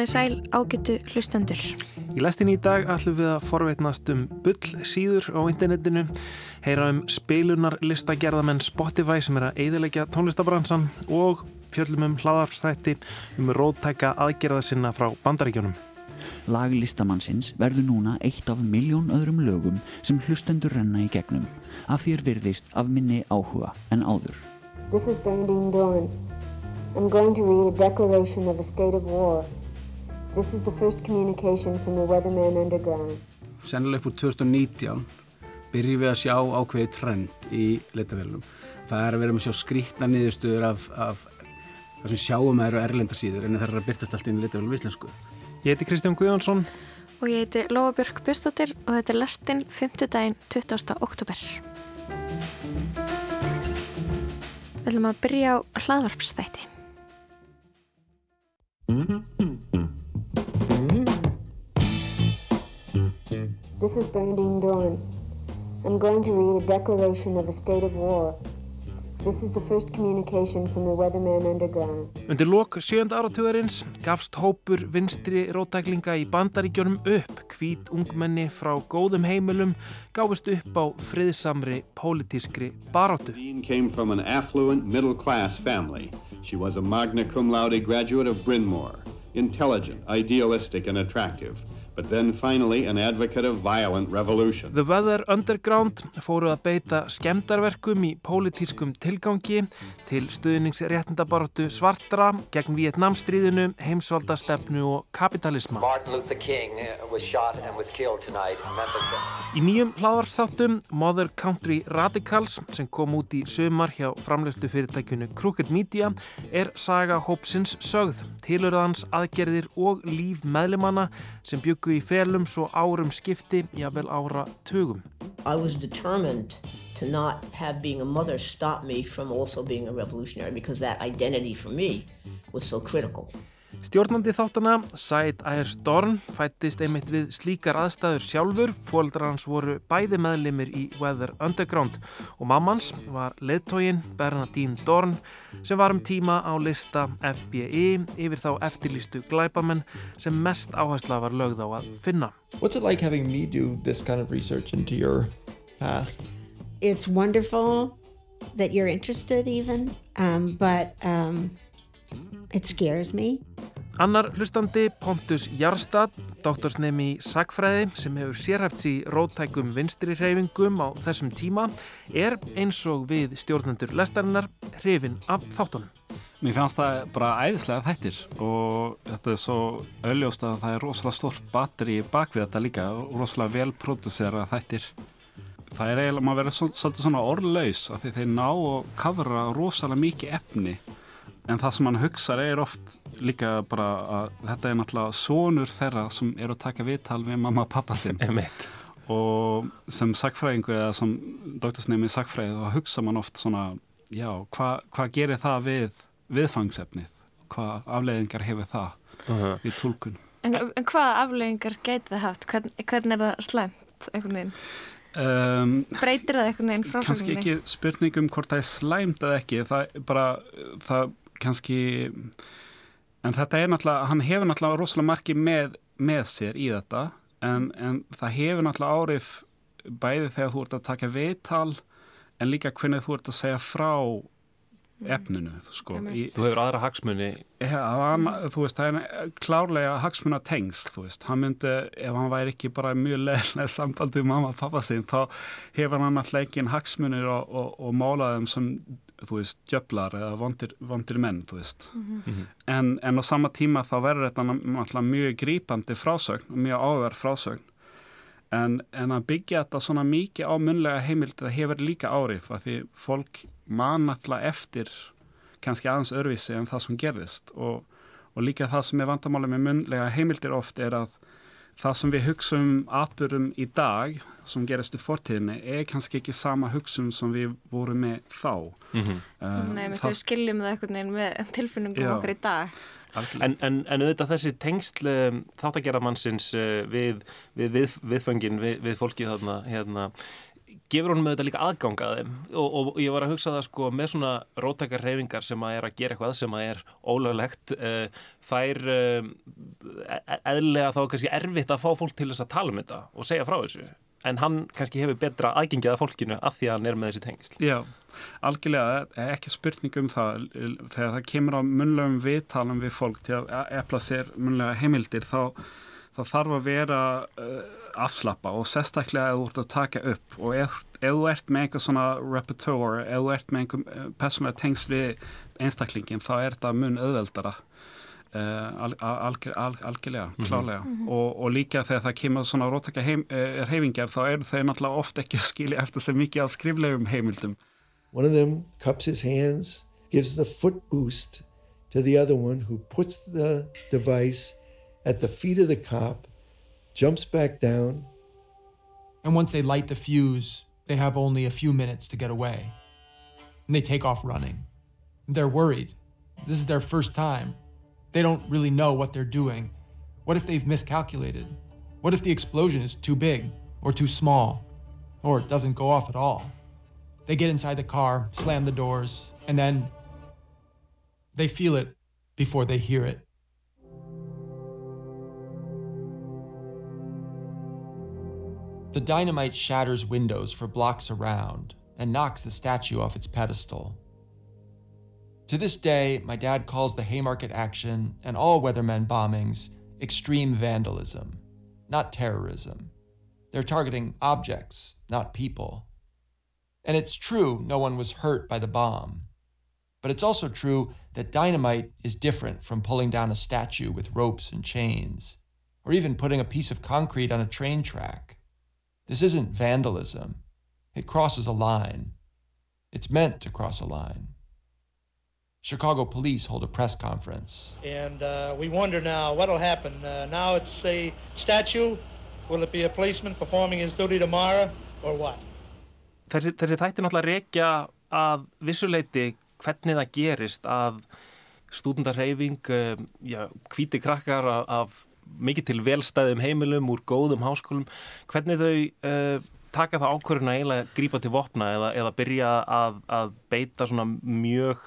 Komið sæl ágættu hlustendur. Í lestin í dag ætlum við að forveitnast um bull síður á internetinu, heyra um spilunarlistagerðamenn Spotify sem er að eiðilegja tónlistabransan og fjöllum um hlaðarpsþætti um róttæka aðgerða sinna frá bandaríkjónum. Lag listamannsins verður núna eitt af miljón öðrum lögum sem hlustendur renna í gegnum, af því er virðist af minni áhuga en áður. This is Bernadine Doran. I'm going to read a declaration of a state of war. This is the first communication from the Weatherman Underground. Sennilega upp úr 2019 byrjum við að sjá ákveði trend í leitavélunum. Það er að vera með sjá skrítna niðurstöður af, af það sem sjáum að eru erlendarsýður en það er að byrtast allt inn í leitavélum íslensku. Ég heiti Kristján Guðjónsson og ég heiti Lóabjörg Björnstóttir og þetta er lastinn 5. daginn 20. oktober. Við ætlum að byrja á hlaðvarpsþætti. This is Bernadine Doran. I'm going to read a declaration of a state of war. This is the first communication from the Weatherman Underground. Undir lok sjönda áratugarins gafst hópur vinstri rótæklinga í bandaríkjörnum upp hvít ungmenni frá góðum heimilum gáfust upp á friðsamri pólitískri baróttu. Dean came from an affluent middle class family. She was a magna cum laude graduate of Bryn Mawr, intelligent, idealistic and attractive. But then finally an advocate of violent revolution. The Weather Underground fóru að beita skemdarverkum í pólitískum tilgangi til stuðningsréttindabaratu svartra gegn Vietnamstríðinu, heimsvaldastefnu og kapitalisma. Martin Luther King was shot and was killed tonight in Memphis. Í nýjum hlaðvarsþáttum Mother Country Radicals sem kom út í sömar hjá framlegslu fyrirtækjunu Crooked Media er saga hópsins sögð, tilurðans aðgerðir og líf meðlimanna sem byggu í felum svo árum skipti, jável ára tugum. I was determined to not have being a mother stop me from also being a revolutionary because that identity for me was so critical. Stjórnandi þáttana, Said Ayer Storn, fættist einmitt við slíkar aðstæður sjálfur. Fóldrar hans voru bæði meðlimir í Weather Underground og mammans var leðtógin Bernadine Dorn sem var um tíma á lista FBI yfir þá eftirlýstu glæpamenn sem mest áhersla var lögð á að finna. What's it like having me do this kind of research into your past? It's wonderful that you're interested even, um, but um, it scares me. Annar hlustandi, Pontus Jarstad, doktorsnemi í sagfræði sem hefur sérhæft í rótækum vinstri hreyfingum á þessum tíma, er eins og við stjórnendur lestarinnar hrifin af þáttunum. Mér fannst það bara æðislega þættir og þetta er svo ölljóst að það er rosalega stórt batteri bakvið þetta líka og rosalega velprodúsera þættir. Það er eiginlega, maður verður svolítið svona orðlaus af því þeir ná og kafra rosalega mikið efni en það sem hann hugsaður er oft líka bara að þetta er náttúrulega sonur þeirra sem eru að taka viðtal við mamma og pappa sinn og sem sagfræðingur eða sem doktorsnemi sagfræði þá hugsa mann oft svona já, hvað hva gerir það við viðfangsefnið, hvað afleiðingar hefur það uh -huh. í tólkun En, en hvaða afleiðingar getur það haft? Hvern, hvernig er það slæmt einhvern veginn? Um, Breytir það einhvern veginn frá kannski ekki spurningum hvort það er slæmt eða ekki það bara það kannski en þetta er náttúrulega, hann hefur náttúrulega rosalega margi með, með sér í þetta en, en það hefur náttúrulega árif bæði þegar þú ert að taka viðtal en líka hvernig þú ert að segja frá efninu sko. í, Þú hefur aðra hagsmunni ja, hann, Þú veist, það er klárlega hagsmuna tengsl, þú veist, hann myndi ef hann væri ekki bara mjög leðilega sambandið mamma og pappa sín, þá hefur hann alltaf ekki hagsmunir og, og, og málaðum sem, þú veist, djöflar eða vondir, vondir menn, þú veist. Mm -hmm. en, en á sama tíma þá verður þetta mjög grípandi frásögn mjög áverð frásögn. En, en að byggja þetta svona mikið á munlega heimild það hefur líka árið af því fólk man alltaf eftir kannski aðeins örvísi en það sem gerðist. Og, og líka það sem er vandamáli með munlega heimildir oft er að það sem við hugsaum atbyrjum í dag sem gerist í fortíðinni er kannski ekki sama hugsun sem við vorum með þá mm -hmm. uh, Nei, við skiljum það einhvern veginn með tilfinningum já. okkur í dag En, en, en auðvitað þessi tengsl um, þáttagerðamannsins uh, við, við, við viðföngin, við, við fólki þarna hérna, gefur honum auðvitað líka aðgang að þeim. Og, og, og ég var að hugsa það sko með svona rótækar reyfingar sem að er að gera eitthvað sem að er ólöglegt uh, þær uh, e, eðlega þá kannski erfitt að fá fólk til þess að tala um þetta og segja frá þessu. En hann kannski hefur betra aðgengið af fólkinu af því að hann er með þessi tengsl. Já, algjörlega, ekki spurning um það. Þegar það kemur á munlegum viðtalum við fólk til að epla sér munlega heimildir þá, þá þarf að vera uh, afslappa og sérstaklega ef þú ert að taka upp og ef, ef þú ert með einhver svona repertoire, ef þú ert með einhver uh, personlega tengsl við einstaklingin þá er þetta mun auðveldara Uh, al, al, al, algjörlega, mm -hmm. klálega mm -hmm. og, og líka þegar það kemur svona rótaka heim, uh, heifingar þá eru þau náttúrulega ofta ekki að skilja eftir sem mikið af skriflegum heimildum One of them cups his hands gives the foot boost to the other one who puts the device at the feet of the cop jumps back down and once they light the fuse they have only a few minutes to get away and they take off running they're worried this is their first time They don't really know what they're doing. What if they've miscalculated? What if the explosion is too big or too small or it doesn't go off at all? They get inside the car, slam the doors, and then they feel it before they hear it. The dynamite shatters windows for blocks around and knocks the statue off its pedestal. To this day, my dad calls the Haymarket action and all Weathermen bombings extreme vandalism, not terrorism. They're targeting objects, not people. And it's true no one was hurt by the bomb. But it's also true that dynamite is different from pulling down a statue with ropes and chains, or even putting a piece of concrete on a train track. This isn't vandalism. It crosses a line. It's meant to cross a line. Chicago police hold a press conference. And uh, we wonder now what'll happen. Uh, now it's a statue. Will it be a policeman performing his duty tomorrow or what? Þessi, þessi þætti náttúrulega reykja að vissuleiti hvernig það gerist að stúdendarheyfing, um, já, hvíti krakkar af, af mikið til velstæðum heimilum úr góðum háskólum, hvernig þau uh, taka það ákvörðuna eiginlega grípa til vopna eða, eða byrja að, að beita svona mjög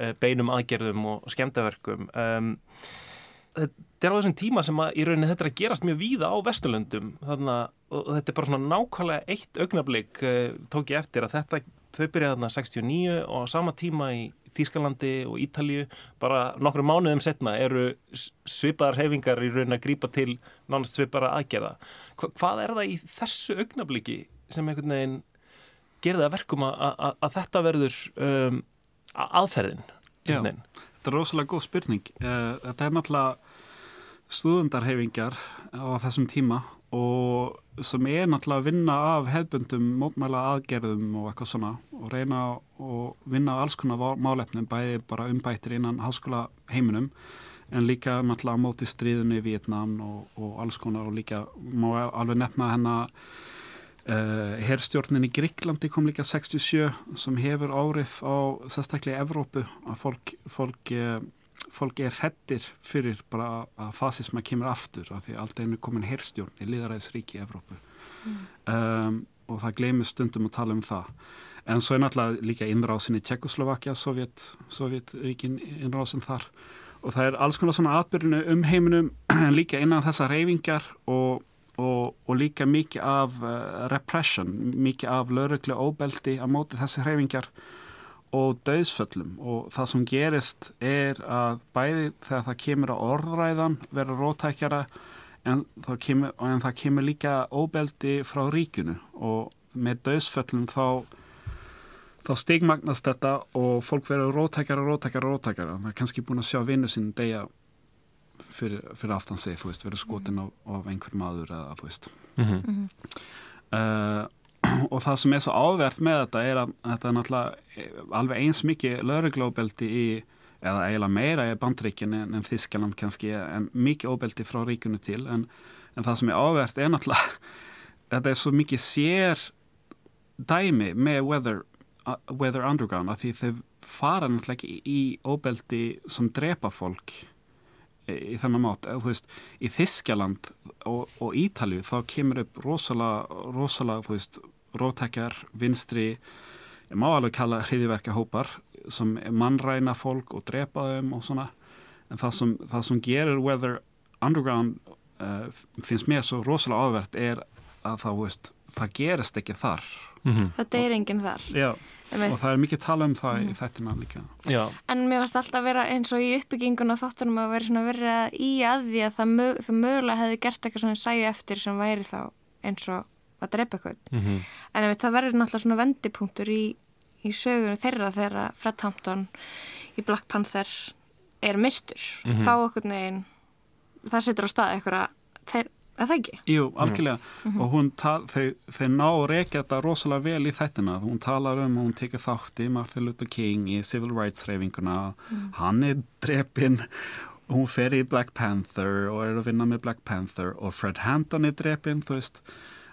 Eh, beinum aðgerðum og skemdaverkum um, þetta er á þessum tíma sem að í rauninni þetta er að gerast mjög víða á Vesturlöndum. Þannig að þetta er bara svona nákvæmlega eitt augnablík uh, tók ég eftir að þetta þau byrjaði þarna 69 og á sama tíma í Þýskalandi og Ítalju bara nokkru mánuðum setna eru svipaðar hefingar í rauninni að grípa til nánast svipara aðgerða. Hva, hvað er það í þessu augnablíki sem einhvern veginn verkum að, að, að þetta verður um, aðferðin? Já, þetta er rosalega góð spurning. Eh, þetta er náttúrulega stuðundarhefingar á þessum tíma og sem er náttúrulega að vinna af hefbundum mótmæla aðgerðum og eitthvað svona og reyna að vinna alls konar málefnum bæði bara umbættir innan háskóla heiminum en líka náttúrulega á móti stríðinu í Vietnám og, og alls konar og líka má alveg nefna hennar Uh, herrstjórnin í Gríklandi kom líka 67 sem hefur árið á sérstaklega Evrópu að fólk, fólk, uh, fólk er hættir fyrir bara að fasisma kemur aftur af því aldrei er komin herrstjórn í liðaræðisríki í Evrópu. Mm. um, og það glemir stundum að tala um það. En svo er náttúrulega líka innrásin í Tjekkoslovakia Sovjetríkin innrásin þar. Og það er alls konar svona atbyrjunu um heiminum líka innan þessa reyfingar og og, og líka mikið af uh, repression, mikið af lauruglu óbeldi á móti þessi hreyfingar og döðsföllum og það sem gerist er að bæði þegar það kemur á orðræðan vera rótækjara en það kemur, en það kemur líka óbeldi frá ríkunu og með döðsföllum þá þá stigmagnast þetta og fólk verður rótækjara, rótækjara, rótækjara það er kannski búin að sjá vinnu sín degja fyrir, fyrir aftan sig, þú veist, verið skotin á, á einhver maður eða þú veist. Mm -hmm. uh, og það sem er svo ávert með þetta er að þetta er náttúrulega alveg eins mikið lauruglóbeldi í eða eiginlega meira í bandríkin en, en Þískland kannski, en mikið óbeldi frá ríkunu til, en, en það sem er ávert er náttúrulega þetta er svo mikið sér dæmi með Weather, uh, weather Underground að því þau fara náttúrulega ekki í óbeldi sem drepa fólk í þennan eða þú veist í Þiskjaland og, og Ítalju þá kemur upp rosalega rosalega, þú veist, rótækjar vinstri, ég má alveg kalla hriðiverka hópar sem mannræna fólk og drepa þeim og svona en það sem, það sem gerur Weather underground uh, finnst mér svo rosalega áverðt er að það, veist, það gerist ekki þar mm -hmm. það deyir enginn þar Já, og það er mikið tala um það mm -hmm. í þettina líka Já. en mér varst alltaf að vera eins og í uppbyggingun og þáttunum að vera svona verið í að því að það, mög, það mögulega hefði gert eitthvað svona sæju eftir sem væri þá eins og að drepa eitthvað mm -hmm. en veit, það verður náttúrulega svona vendipunktur í, í sögur þeirra þegar Fred Hampton í Black Panther er myrtur mhm. þá okkur neginn það setur á stað eitthvað þeir Er það ekki? Jú, algjörlega. Mm -hmm. Og hún tal, þau, þau ná að reykja þetta rosalega vel í þættina. Hún talar um og hún tekir þátt í Martin Luther King í Civil Rights reyfinguna. Mm. Hann er drepinn. Hún fer í Black Panther og er að vinna með Black Panther og Fred Hampton er drepinn. Þú veist,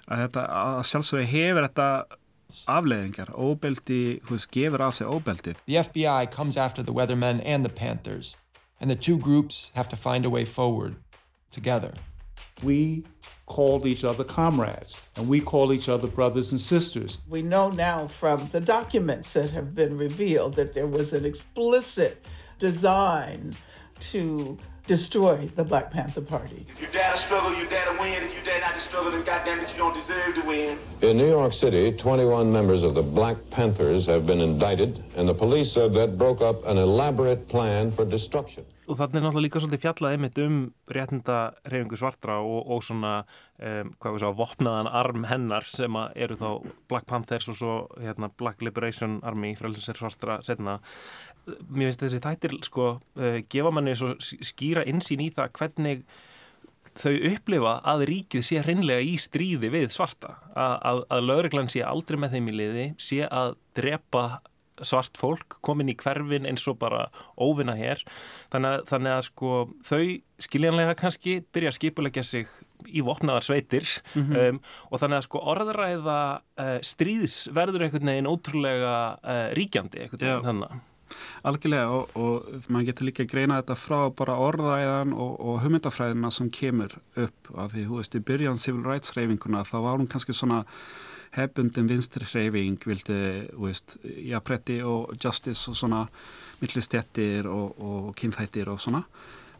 að þetta að sjálfsögur hefur þetta afleðingar. Óbeldi, þú veist, gefur af sig óbeldi. The FBI comes after the Weathermen and the Panthers and the two groups have to find a way forward together. we called each other comrades and we call each other brothers and sisters. We know now from the documents that have been revealed that there was an explicit design to destroy the Black Panther Party. If you dare to struggle, you dare to win. If you dare not to struggle, then goddamn it, you don't deserve to win. In New York City, 21 members of the Black Panthers have been indicted, and the police said that broke up an elaborate plan for destruction. Og þannig er náttúrulega líka svolítið fjallað einmitt um réttinda reyfingu svartra og, og svona, um, hvað við sá, vopnaðan arm hennar sem eru þá Black Panthers og svo hérna, Black Liberation Army, frælsinsir svartra setna. Mér finnst þessi þættir, sko, uh, gefa manni svo skýra insýn í það hvernig þau upplifa að ríkið sé hreinlega í stríði við svarta. Að, að, að lauruglan sé aldrei með þeim í liði, sé að drepa svart fólk komin í hverfin eins og bara óvinna hér þannig að, þannig að sko þau skiljanlega kannski byrja að skipulegja sig í vopnaðar sveitir mm -hmm. um, og þannig að sko orðræða uh, stríðs verður einhvern veginn ótrúlega uh, ríkjandi einhvern veginn þannig Algjörlega og, og maður getur líka að greina þetta frá bara orðræðan og, og hugmyndafræðina sem kemur upp af því, þú veist, í byrjan civil rights reyfinguna þá var hún kannski svona hefbundin vinstri hreyfing vildi, veist, jafnbretti og justice og svona millistjettir og, og kynþættir og svona.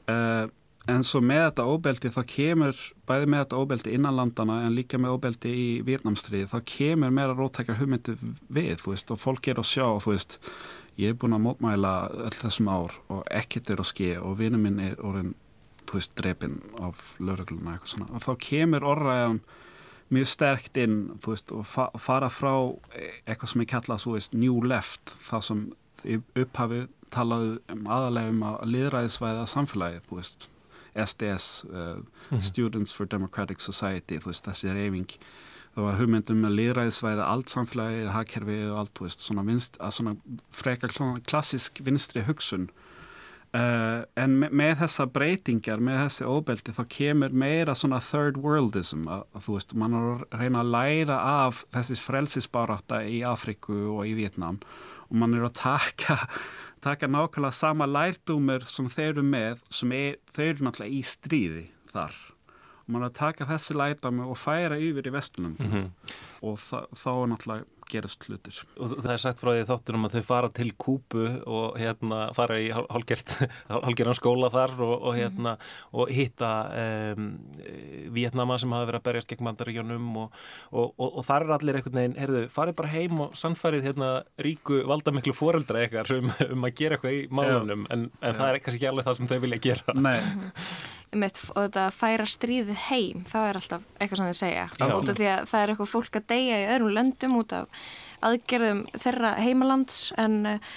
Uh, en svo með þetta óbeldi þá kemur bæði með þetta óbeldi innan landana en líka með óbeldi í Vírnamstrið þá kemur meira rótækjar hugmyndu við veist, og fólk er að sjá veist, ég er búin að mótmæla öll þessum ár og ekkert er að ske og vinnu minn er orðin drepin af laurugluna og þá kemur orðræðan mjög sterkt inn veist, og fa fara frá eitthvað sem ég kalla svo veist, new left það sem upphafi talaðu um aðalega um að liðræðisvæða samfélagið veist, SDS uh, mm -hmm. Students for Democratic Society þessi reyfing það var hugmyndum með liðræðisvæða allt samfélagið, hagkerfi og allt svona, vinst, svona freka klassisk vinstri hugsun. Uh, en me með þessa breytingar, með þessi óbeldi þá kemur meira svona third worldism að, að þú veist, mann er að reyna að læra af þessis frelsisbaráta í Afriku og í Vietnám og mann er að taka, taka nákvæmlega sama lærdúmur sem þeir eru með sem er, þeir eru náttúrulega í stríði þar er að taka þessi lærdúmur og færa yfir í vestlunum mm -hmm. og þá er náttúrulega gerast hlutir. Og það er sagt frá því þáttur um að þau fara til Kúpu og hérna fara í hálfgerðan skóla þar og, og hérna og hitta um, Vietnama sem hafa verið að berjast gegn mandaríjónum og, og, og þar er allir einhvern veginn, heyrðu, farið bara heim og sannfærið hérna ríku valdamiklu foreldra eitthvað um, um að gera eitthvað í málunum en, en það er kannski ekki alveg það sem þau vilja gera. Nei. Mitt, og þetta að færa stríðið heim það er alltaf eitthvað sem þið segja út af því að það er eitthvað fólk að deyja í öðrum löndum út af aðgerðum þeirra heimalands en uh,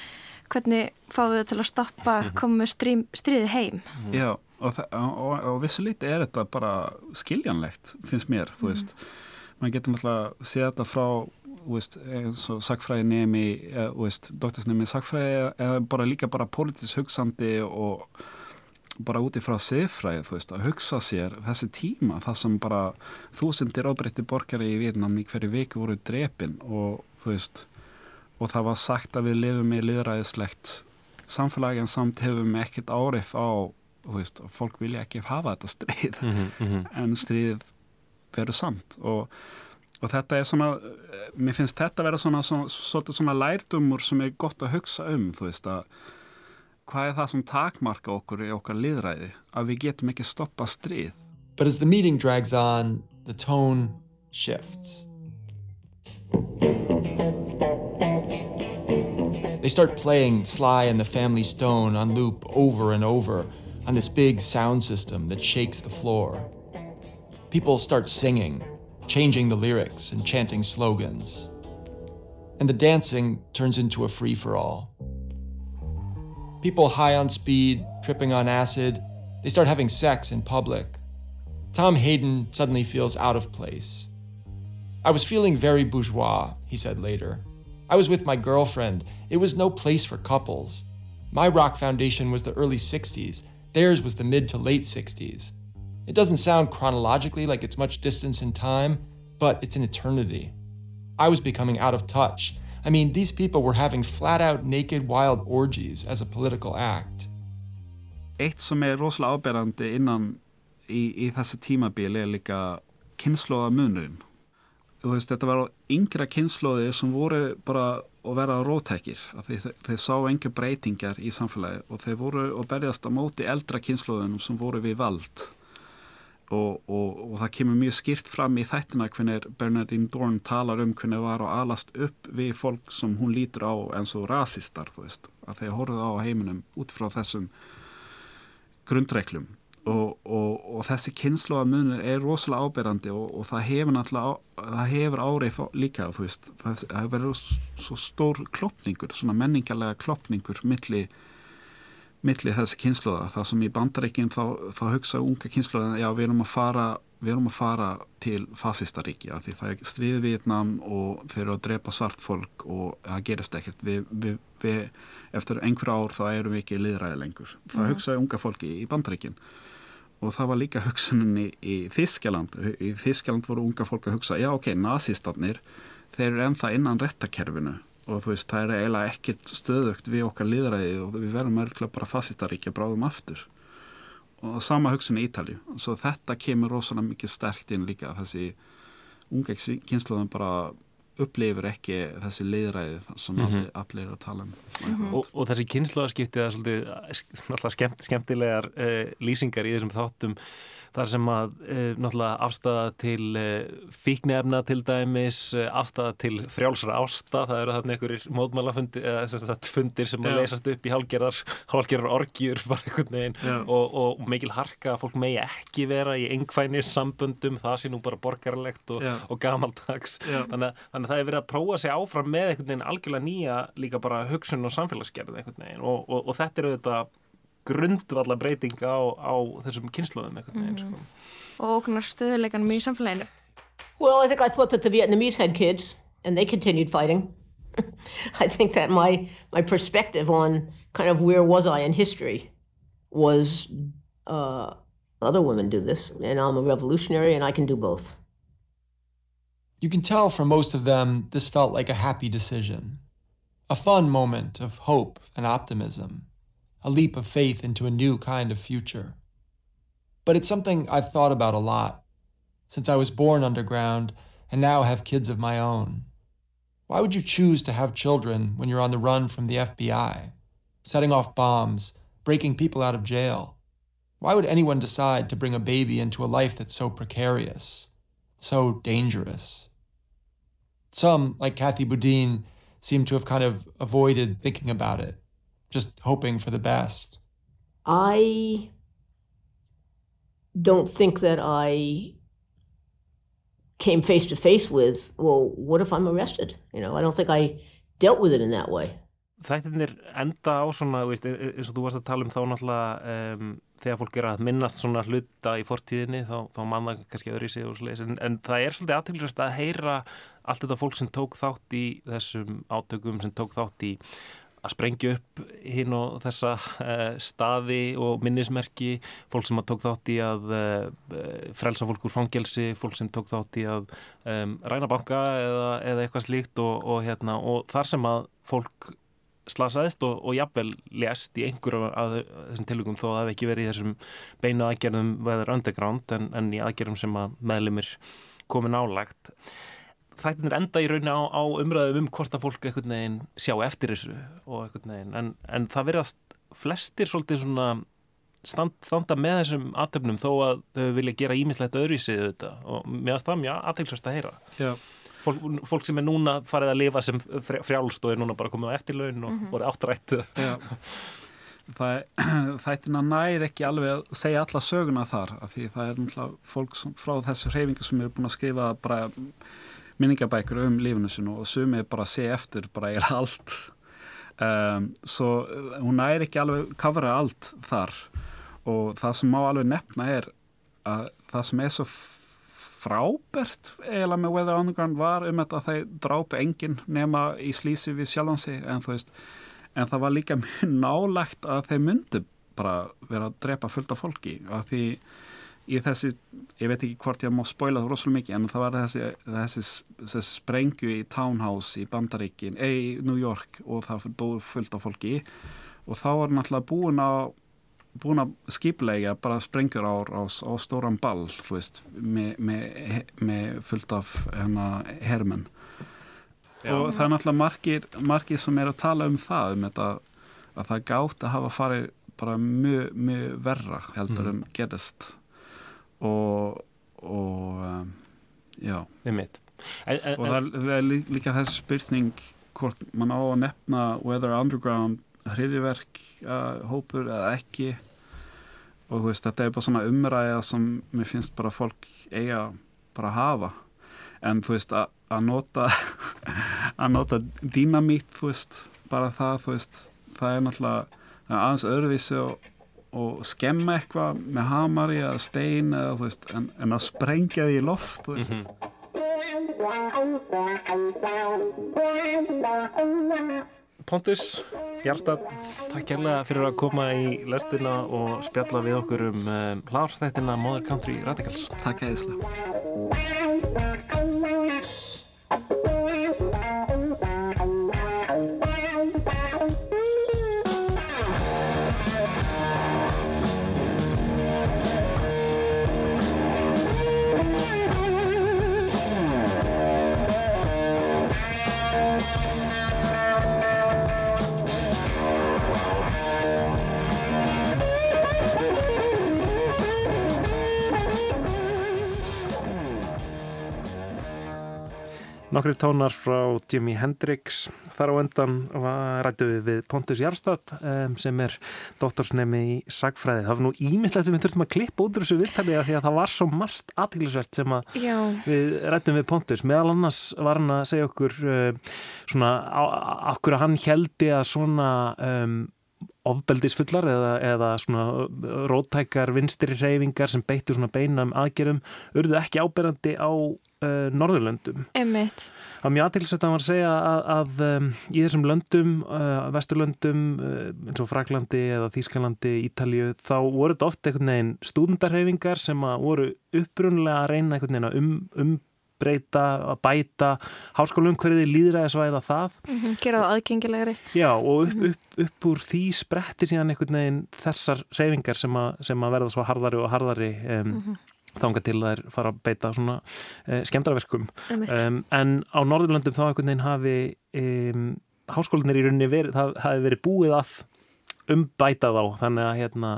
hvernig fáðu þau til að stoppa mhm. komu stríðið heim mhm. Já, og, og, og vissu liti er þetta bara skiljanlegt finnst mér, þú veist mm. maður getur náttúrulega að sé þetta frá sagfræði nemi doktorsnemi sagfræði eða bara líka bara politisk hugsandi og bara úti frá siðfræði þú veist að hugsa sér þessi tíma það sem bara þúsundir ábreytti borgari í Vietnam í hverju viku voru drepin og þú veist og það var sagt að við lifum í liðræðislegt samfélagi en samt hefum við ekkert árif á þú veist og fólk vilja ekki hafa þetta stríð mm -hmm, mm -hmm. en stríð verður samt og, og þetta er svona mér finnst þetta að vera svona, svona, svona, svona lærdumur sem er gott að hugsa um þú veist að hvað er það sem takmarka okkur í okkar liðræði að við getum ekki stoppa stríð But as the meeting drags on, the tone shifts. They start playing Sly and the Family Stone on loop over and over on this big sound system that shakes the floor. People start singing, changing the lyrics and chanting slogans. And the dancing turns into a free for all. People high on speed, tripping on acid, they start having sex in public. Tom Hayden suddenly feels out of place. I was feeling very bourgeois, he said later. I was with my girlfriend. It was no place for couples. My rock foundation was the early 60s, theirs was the mid to late 60s. It doesn't sound chronologically like it's much distance in time, but it's an eternity. I was becoming out of touch. I mean, these people were having flat out naked wild orgies as a political act. Eitt sem er rosalega áberandi innan í, í þessi tímabili er líka kynnslóða munurinn. Þú veist, þetta var á yngra kynnslóði sem voru bara að vera rótækir. Þeir, þeir sá enga breytingar í samfélagi og þeir voru að berjast á móti eldra kynnslóðunum sem voru við vald. Og, og, og það kemur mjög skýrt fram í þættina hvernig Bernadine Dorn talar um hvernig það var að alast upp við fólk sem hún lítur á eins og rasistar, veist. Að þeir horfðu á heiminum út frá þessum grundreiklum og, og, þessi kynnslóðamunir er rosalega áberandi og, það hefur náttúrulega það hefur árið líka veist, það hefur verið svo stór klopningur, svona menningarlega klopningur milli, milli þessi kynnslóða, það sem í bandaríkjum þá, þá hugsa unga kynnslóða já við erum að fara, við erum að fara til fasistaríkja því það er stríðið Vietnam og þeir eru að drepa svart fólk og það gerist ekkert. Við, við, við, eftir einhver ár þá erum við ekki liðræði lengur. Það mm. hugsaði unga fólki í bandaríkjum og það var líka hugsuninni í Þískjaland í Þískjaland voru unga fólk að hugsa já ok, nazistarnir þeir eru ennþá innan rettakerfinu og þú veist, það er eiginlega ekkert stöðugt við okkar liðræði og við verðum örgulega bara fasistaríkja bráðum aftur og sama hugsun í Ítali og svo þetta kemur rosalega mikið sterkt inn líka þessi unga kynsluðum bara upplifir ekki þessi liðræði sem mm -hmm. allir, allir er að tala um mm -hmm. og, og þessi kynnslóðaskipti er svolítið skemmt, skemmtilegar uh, lýsingar í þessum þáttum þar sem að e, náttúrulega afstæða til e, fíknefna til dæmis, e, afstæða til frjálsra ásta, það eru þarna einhverjir módmálafundir, eða sem sagt fundir sem að leysast upp í hálgerðar, hálgerðar orgjur bara einhvern veginn. Og, og mikil harka að fólk megi ekki vera í einhvænir samböndum, það sé nú bara borgarlegt og, og gamaldags. Þannig, þannig að það er verið að prófa sig áfram með einhvern veginn algjörlega nýja líka bara hugsun og samfélagsgerð einhvern veginn. Og, og þetta eru þetta grundvalla breytinga á, á þessum kynsluðum einhvern veginn sko. og okkur stöðuleikanum í samfélaginu Well, I think I thought that the Vietnamese had kids and they continued fighting. I think that my my perspective on kind of where was I in history was uh, other women do this, and I'm a revolutionary, and I can do both. You can tell from most of them this felt like a happy decision, a fun moment of hope and optimism a leap of faith into a new kind of future. But it's something I've thought about a lot since I was born underground and now have kids of my own. Why would you choose to have children when you're on the run from the FBI, setting off bombs, breaking people out of jail? Why would anyone decide to bring a baby into a life that's so precarious, so dangerous? Some, like Kathy Boudin, seem to have kind of avoided thinking about it just hoping for the best? I don't think that I came face to face with, well, what if I'm arrested? You know, I don't think I dealt with it in that way. Þættirnir enda á svona, veist, e, e, eins og þú varst að tala um þá náttúrulega um, þegar fólk er að minnast svona hluta í fortíðinni þá, þá manna kannski öðru í sig og sliðis en, en það er svolítið aðtilsvægt að heyra allt þetta fólk sem tók þátt í þessum átökum, sem tók þátt í að sprengja upp hinn og þessa uh, staði og minnismerki fólk sem að tók þátt í að uh, frelsa fólk úr fangelsi fólk sem tók þátt í að um, ræna banka eða, eða eitthvað slíkt og, og, hérna, og þar sem að fólk slasaðist og, og jafnvel lést í einhverju af þessum tilvíkum þó að það hef ekki verið í þessum beinu aðgerðum veður underground en, en í aðgerðum sem að meðlumir komin álagt þættin er enda í rauninu á, á umræðum um hvort að fólk eitthvað neginn sjá eftir þessu og eitthvað neginn en, en það verðast flestir svolítið svona stand, standa með þessum aðtöfnum þó að þau vilja gera ímislegt öðruvísið þetta og meðan það mjög aðtilsvært að heyra. Já. Fólk, fólk sem er núna farið að lifa sem frjálst og er núna bara komið á eftirlaun og mm -hmm. voru áttrætt. Þættina nær ekki alveg að segja alla söguna þar af því það er náttúrulega fólk sem, frá þessu hreyfingu sem eru búin að skrifa bara minningabækur um lífinu sinu og sumið bara að segja eftir bara eða allt. Um, svo hún nær ekki alveg kafra allt þar og það sem má alveg nefna er að það sem er svo frábært eiginlega með Weather Underground var um þetta að þeir drápu enginn nema í slísi við sjálfansi en veist en það var líka mjög nálegt að þeir myndu bara vera að drepa fullt af fólki af því í þessi, ég veit ekki hvort ég má spóila það rosalega mikið en það var þessi, þessi, þessi sprengju í Townhouse í Bandaríkin, í New York og það dói fullt af fólki og þá var náttúrulega búin á búin að skiplega bara sprengjur á, á, á stóran ball veist, með, með, með fullt af hérna, hermen Já. og það er náttúrulega margir, margir sem er að tala um það um þetta, að það gátt að hafa farið bara mjög mjö verra heldur mm. en gerist og, og um, já. En, en, og það er líka þessi spurning hvort mann á að nefna Weather Underground hriðiverk uh, hópur eða ekki. Og veist, þetta er bara svona umræða sem mér finnst bara fólk eiga bara að hafa. En þú veist að nota að nota dýnamít þú veist, bara það þú veist, það er náttúrulega aðeins öðruvísi og, og skemma eitthvað með hamari eða stein eða þú veist, en, en að sprengja því í loft þú veist mm -hmm. Pontus, Jarstad, takk kærlega fyrir að koma í lestina og spjalla við okkur um um eh, hlárstættina Mother Country Radicals. Takk eðislega. Nokkri tónar frá Jimi Hendrix. Þar á endan rættu við við Pontus Jarstad sem er doktorsnemi í sagfræði. Það var nú ímislegt sem við þurftum að klippa út úr þessu viðtalið að því að það var svo margt aðtæklusvert sem að við rættum við Pontus. Meðal annars var hann að segja okkur uh, svona okkur að hann heldi að svona um, ofbeldisfullar eða, eða svona róttækar vinstri reyfingar sem beittu svona beinam aðgerum urðu ekki áberandi á uh, Norðurlöndum. Emmitt. Það var mjög aðtilsvægt að maður segja að, að um, í þessum löndum, uh, vesturlöndum uh, eins og Fraklandi eða Þýskalandi, Ítalju, þá voru þetta oft einhvern veginn stúdendarhefingar sem voru upprunlega að reyna einhvern veginn að um, um breyta, að bæta háskólum hverði líðræðisvæða það. Mm -hmm, gera það aðgengilegri. Já og upp, upp, upp úr því spretti síðan einhvern veginn þessar reyfingar sem, sem að verða svo harðari og harðari um, mm -hmm þánga til þær fara að beita svona e, skemdraverkum um, en á Norðurlöndum þá einhvern veginn hafi um, háskólinir í rauninni verið, það hafi verið búið að umbæta þá þannig að hérna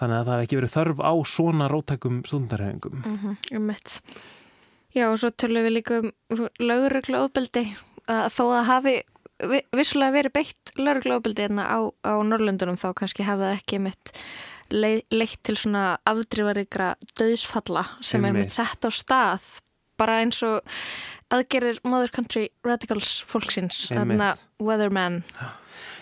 þannig að það hef ekki verið þörf á svona rótækum stundarhefingum mm -hmm, um mitt Já og svo tölum við líka um laurugla ofbeldi að þó að hafi vissulega verið beitt laurugla ofbeldi hérna á, á Norrlöndunum þá kannski hafa það ekki mitt leitt til svona afdrifaríkra döðsfalla sem er mitt sett á stað bara eins og aðgerir Mother Country Radicals fólksins, þarna Weatherman.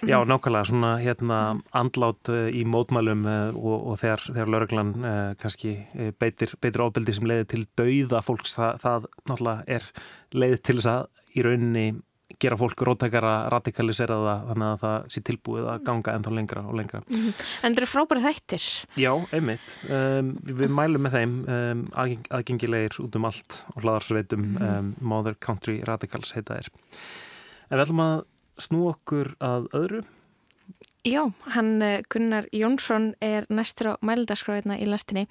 Já, nákvæmlega, svona hérna andlát uh, í mótmælum uh, og, og þegar, þegar lauruglan uh, kannski beitir, beitir ofbeldi sem leiðir til dauða fólks, það, það náttúrulega er leiðið til þess að í rauninni gera fólk rótækara radikalisera það þannig að það sé tilbúið að ganga ennþá lengra og lengra. Mm -hmm. En það eru frábæri þættir. Já, einmitt. Um, við mælum með þeim um, aðgengilegir út um allt og hlaðarsveitum mm -hmm. um, Mother Country Radicals heita þeir. En við ætlum að snú okkur að öðru. Já, hann eh, Gunnar Jónsson er næstur á mældaskráðina í lastinni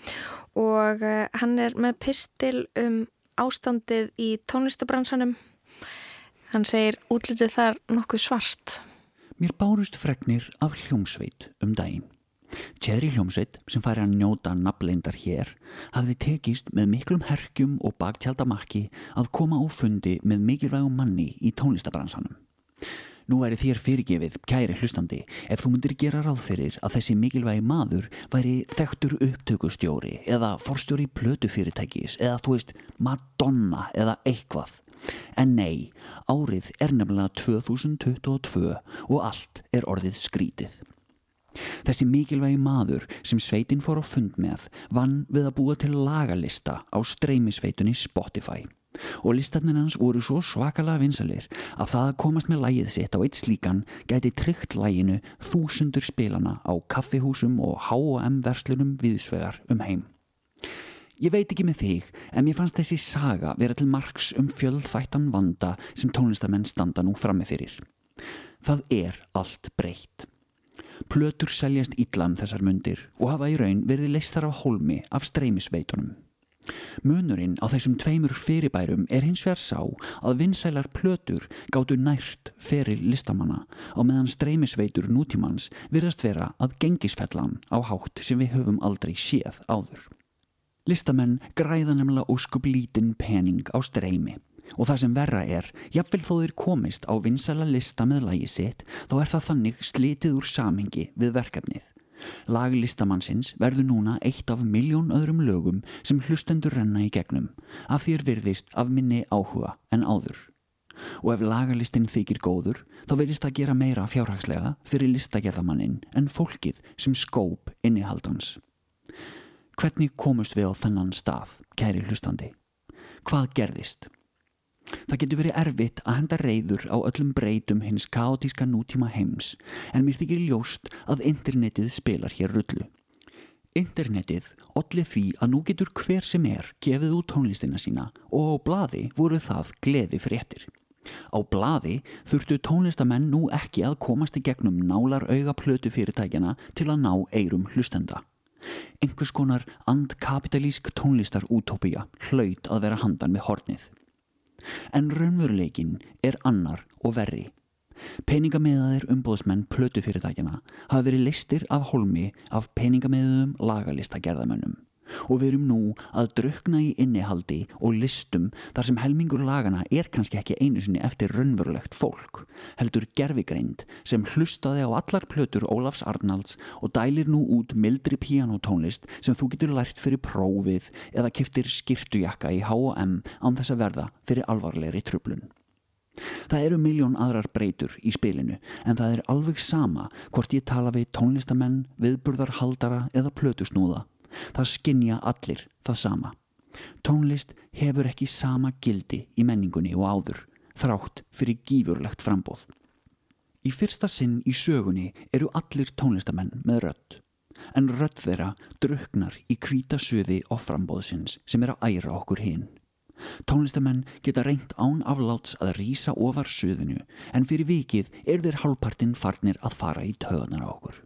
og uh, hann er með pistil um ástandið í tónlistabransanum Hann segir útlitið þar nokkuð svart. Mér bárust fregnir af hljómsveit um daginn. Tjæðri hljómsveit sem færi að njóta nafnleindar hér hafði tekist með miklum herkjum og baktjaldamakki að koma á fundi með mikilvægum manni í tónlistabransanum. Nú væri þér fyrirgefið, kæri hlustandi, ef þú myndir gera ráð fyrir að þessi mikilvægi maður væri þekktur upptökustjóri eða forstjóri plötufyrirtækis eða þú veist Madonna eða eitthvað. En nei, árið er nefnilega 2022 og allt er orðið skrítið. Þessi mikilvægi maður sem sveitin fór á fund með vann við að búa til lagalista á streymisveitunni Spotify og listarnir hans voru svo svakalega vinsalir að það að komast með lægið sitt á eitt slíkan gæti tryggt læginu þúsundur spilana á kaffihúsum og H&M verslunum viðsvegar um heim. Ég veit ekki með þig en mér fannst þessi saga vera til margs um fjöldþættan vanda sem tónlistamenn standa nú frammefyrir. Það er allt breytt. Plötur seljast ídlam þessar mundir og hafa í raun verið leistar af hólmi af streymisveitunum. Munurinn á þessum tveimur fyrirbærum er hins vegar sá að vinsælar plötur gáttu nært feril listamanna og meðan streymisveitur nútímans virðast vera að gengisfellan á hátt sem við höfum aldrei séð áður. Listamenn græða nefnilega óskup lítinn pening á streymi og það sem verra er, jafnvel þó þeir komist á vinsæla lista með lægi sitt þá er það þannig slitið úr samhengi við verkefnið. Lag listamannsins verður núna eitt af miljón öðrum lögum sem hlustendur renna í gegnum af því er virðist af minni áhuga en áður. Og ef lagarlistin þykir góður þá verðist að gera meira fjárhagslega fyrir listagerðamannin en fólkið sem skóp innihaldans. Hvernig komust við á þennan stað, kæri hlustandi? Hvað gerðist? Það getur verið erfitt að henda reyður á öllum breytum hins kaotíska nútíma heims en mér þykir ljóst að internetið spilar hér rullu. Internetið allir því að nú getur hver sem er gefið út tónlistina sína og á bladi voru það gleði fréttir. Á bladi þurftu tónlistamenn nú ekki að komast í gegnum nálar auga plötu fyrirtækjana til að ná eirum hlustenda. Einhvers konar andkapitalísk tónlistar útópía hlaut að vera handan með hornið. En raunveruleikin er annar og verri. Peningamiðaðir umbóðsmenn plötufyrirtækjana hafa verið listir af holmi af peningamiðum lagalistagerðamönnum og við erum nú að drukna í innihaldi og listum þar sem helmingur lagana er kannski ekki einu sinni eftir raunverulegt fólk heldur gerfigreind sem hlustaði á allar plötur Ólafs Arnalds og dælir nú út mildri pianotónlist sem þú getur lært fyrir prófið eða kiftir skirtujakka í H&M án þess að verða fyrir alvarlegri trublun. Það eru miljón aðrar breytur í spilinu en það er alveg sama hvort ég tala við tónlistamenn, viðburðarhaldara eða plötusnúða Það skinja allir það sama. Tónlist hefur ekki sama gildi í menningunni og áður, þrátt fyrir gífurlegt frambóð. Í fyrsta sinn í sögunni eru allir tónlistamenn með rött, en rött þeirra druknar í kvítasöði og frambóðsins sem er að æra okkur hinn. Tónlistamenn geta reynt án afláts að rýsa ofar söðinu en fyrir vikið er þeir hálfpartinn farnir að fara í töðunar á okkur.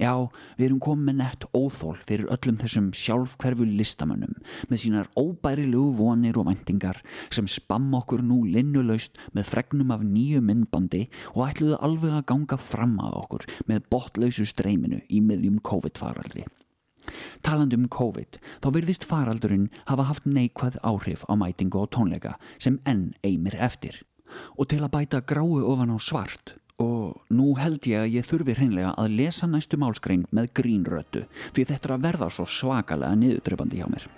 Já, við erum komið nett óþól fyrir öllum þessum sjálfkverfu listamönnum með sínar óbærilegu vonir og vendingar sem spamm okkur nú linnulaust með fregnum af nýju myndbandi og ætluðu alveg að ganga fram að okkur með botlausu streyminu í miðjum COVID-faraldri. Taland um COVID, þá verðist faraldurinn hafa haft neikvæð áhrif á mætingu og tónleika sem enn eigmir eftir. Og til að bæta gráu ofan á svart og nú held ég að ég þurfi hreinlega að lesa næstu málskrein með grínrötu því þetta er að verða svo svakalega niðurdröfandi hjá mér.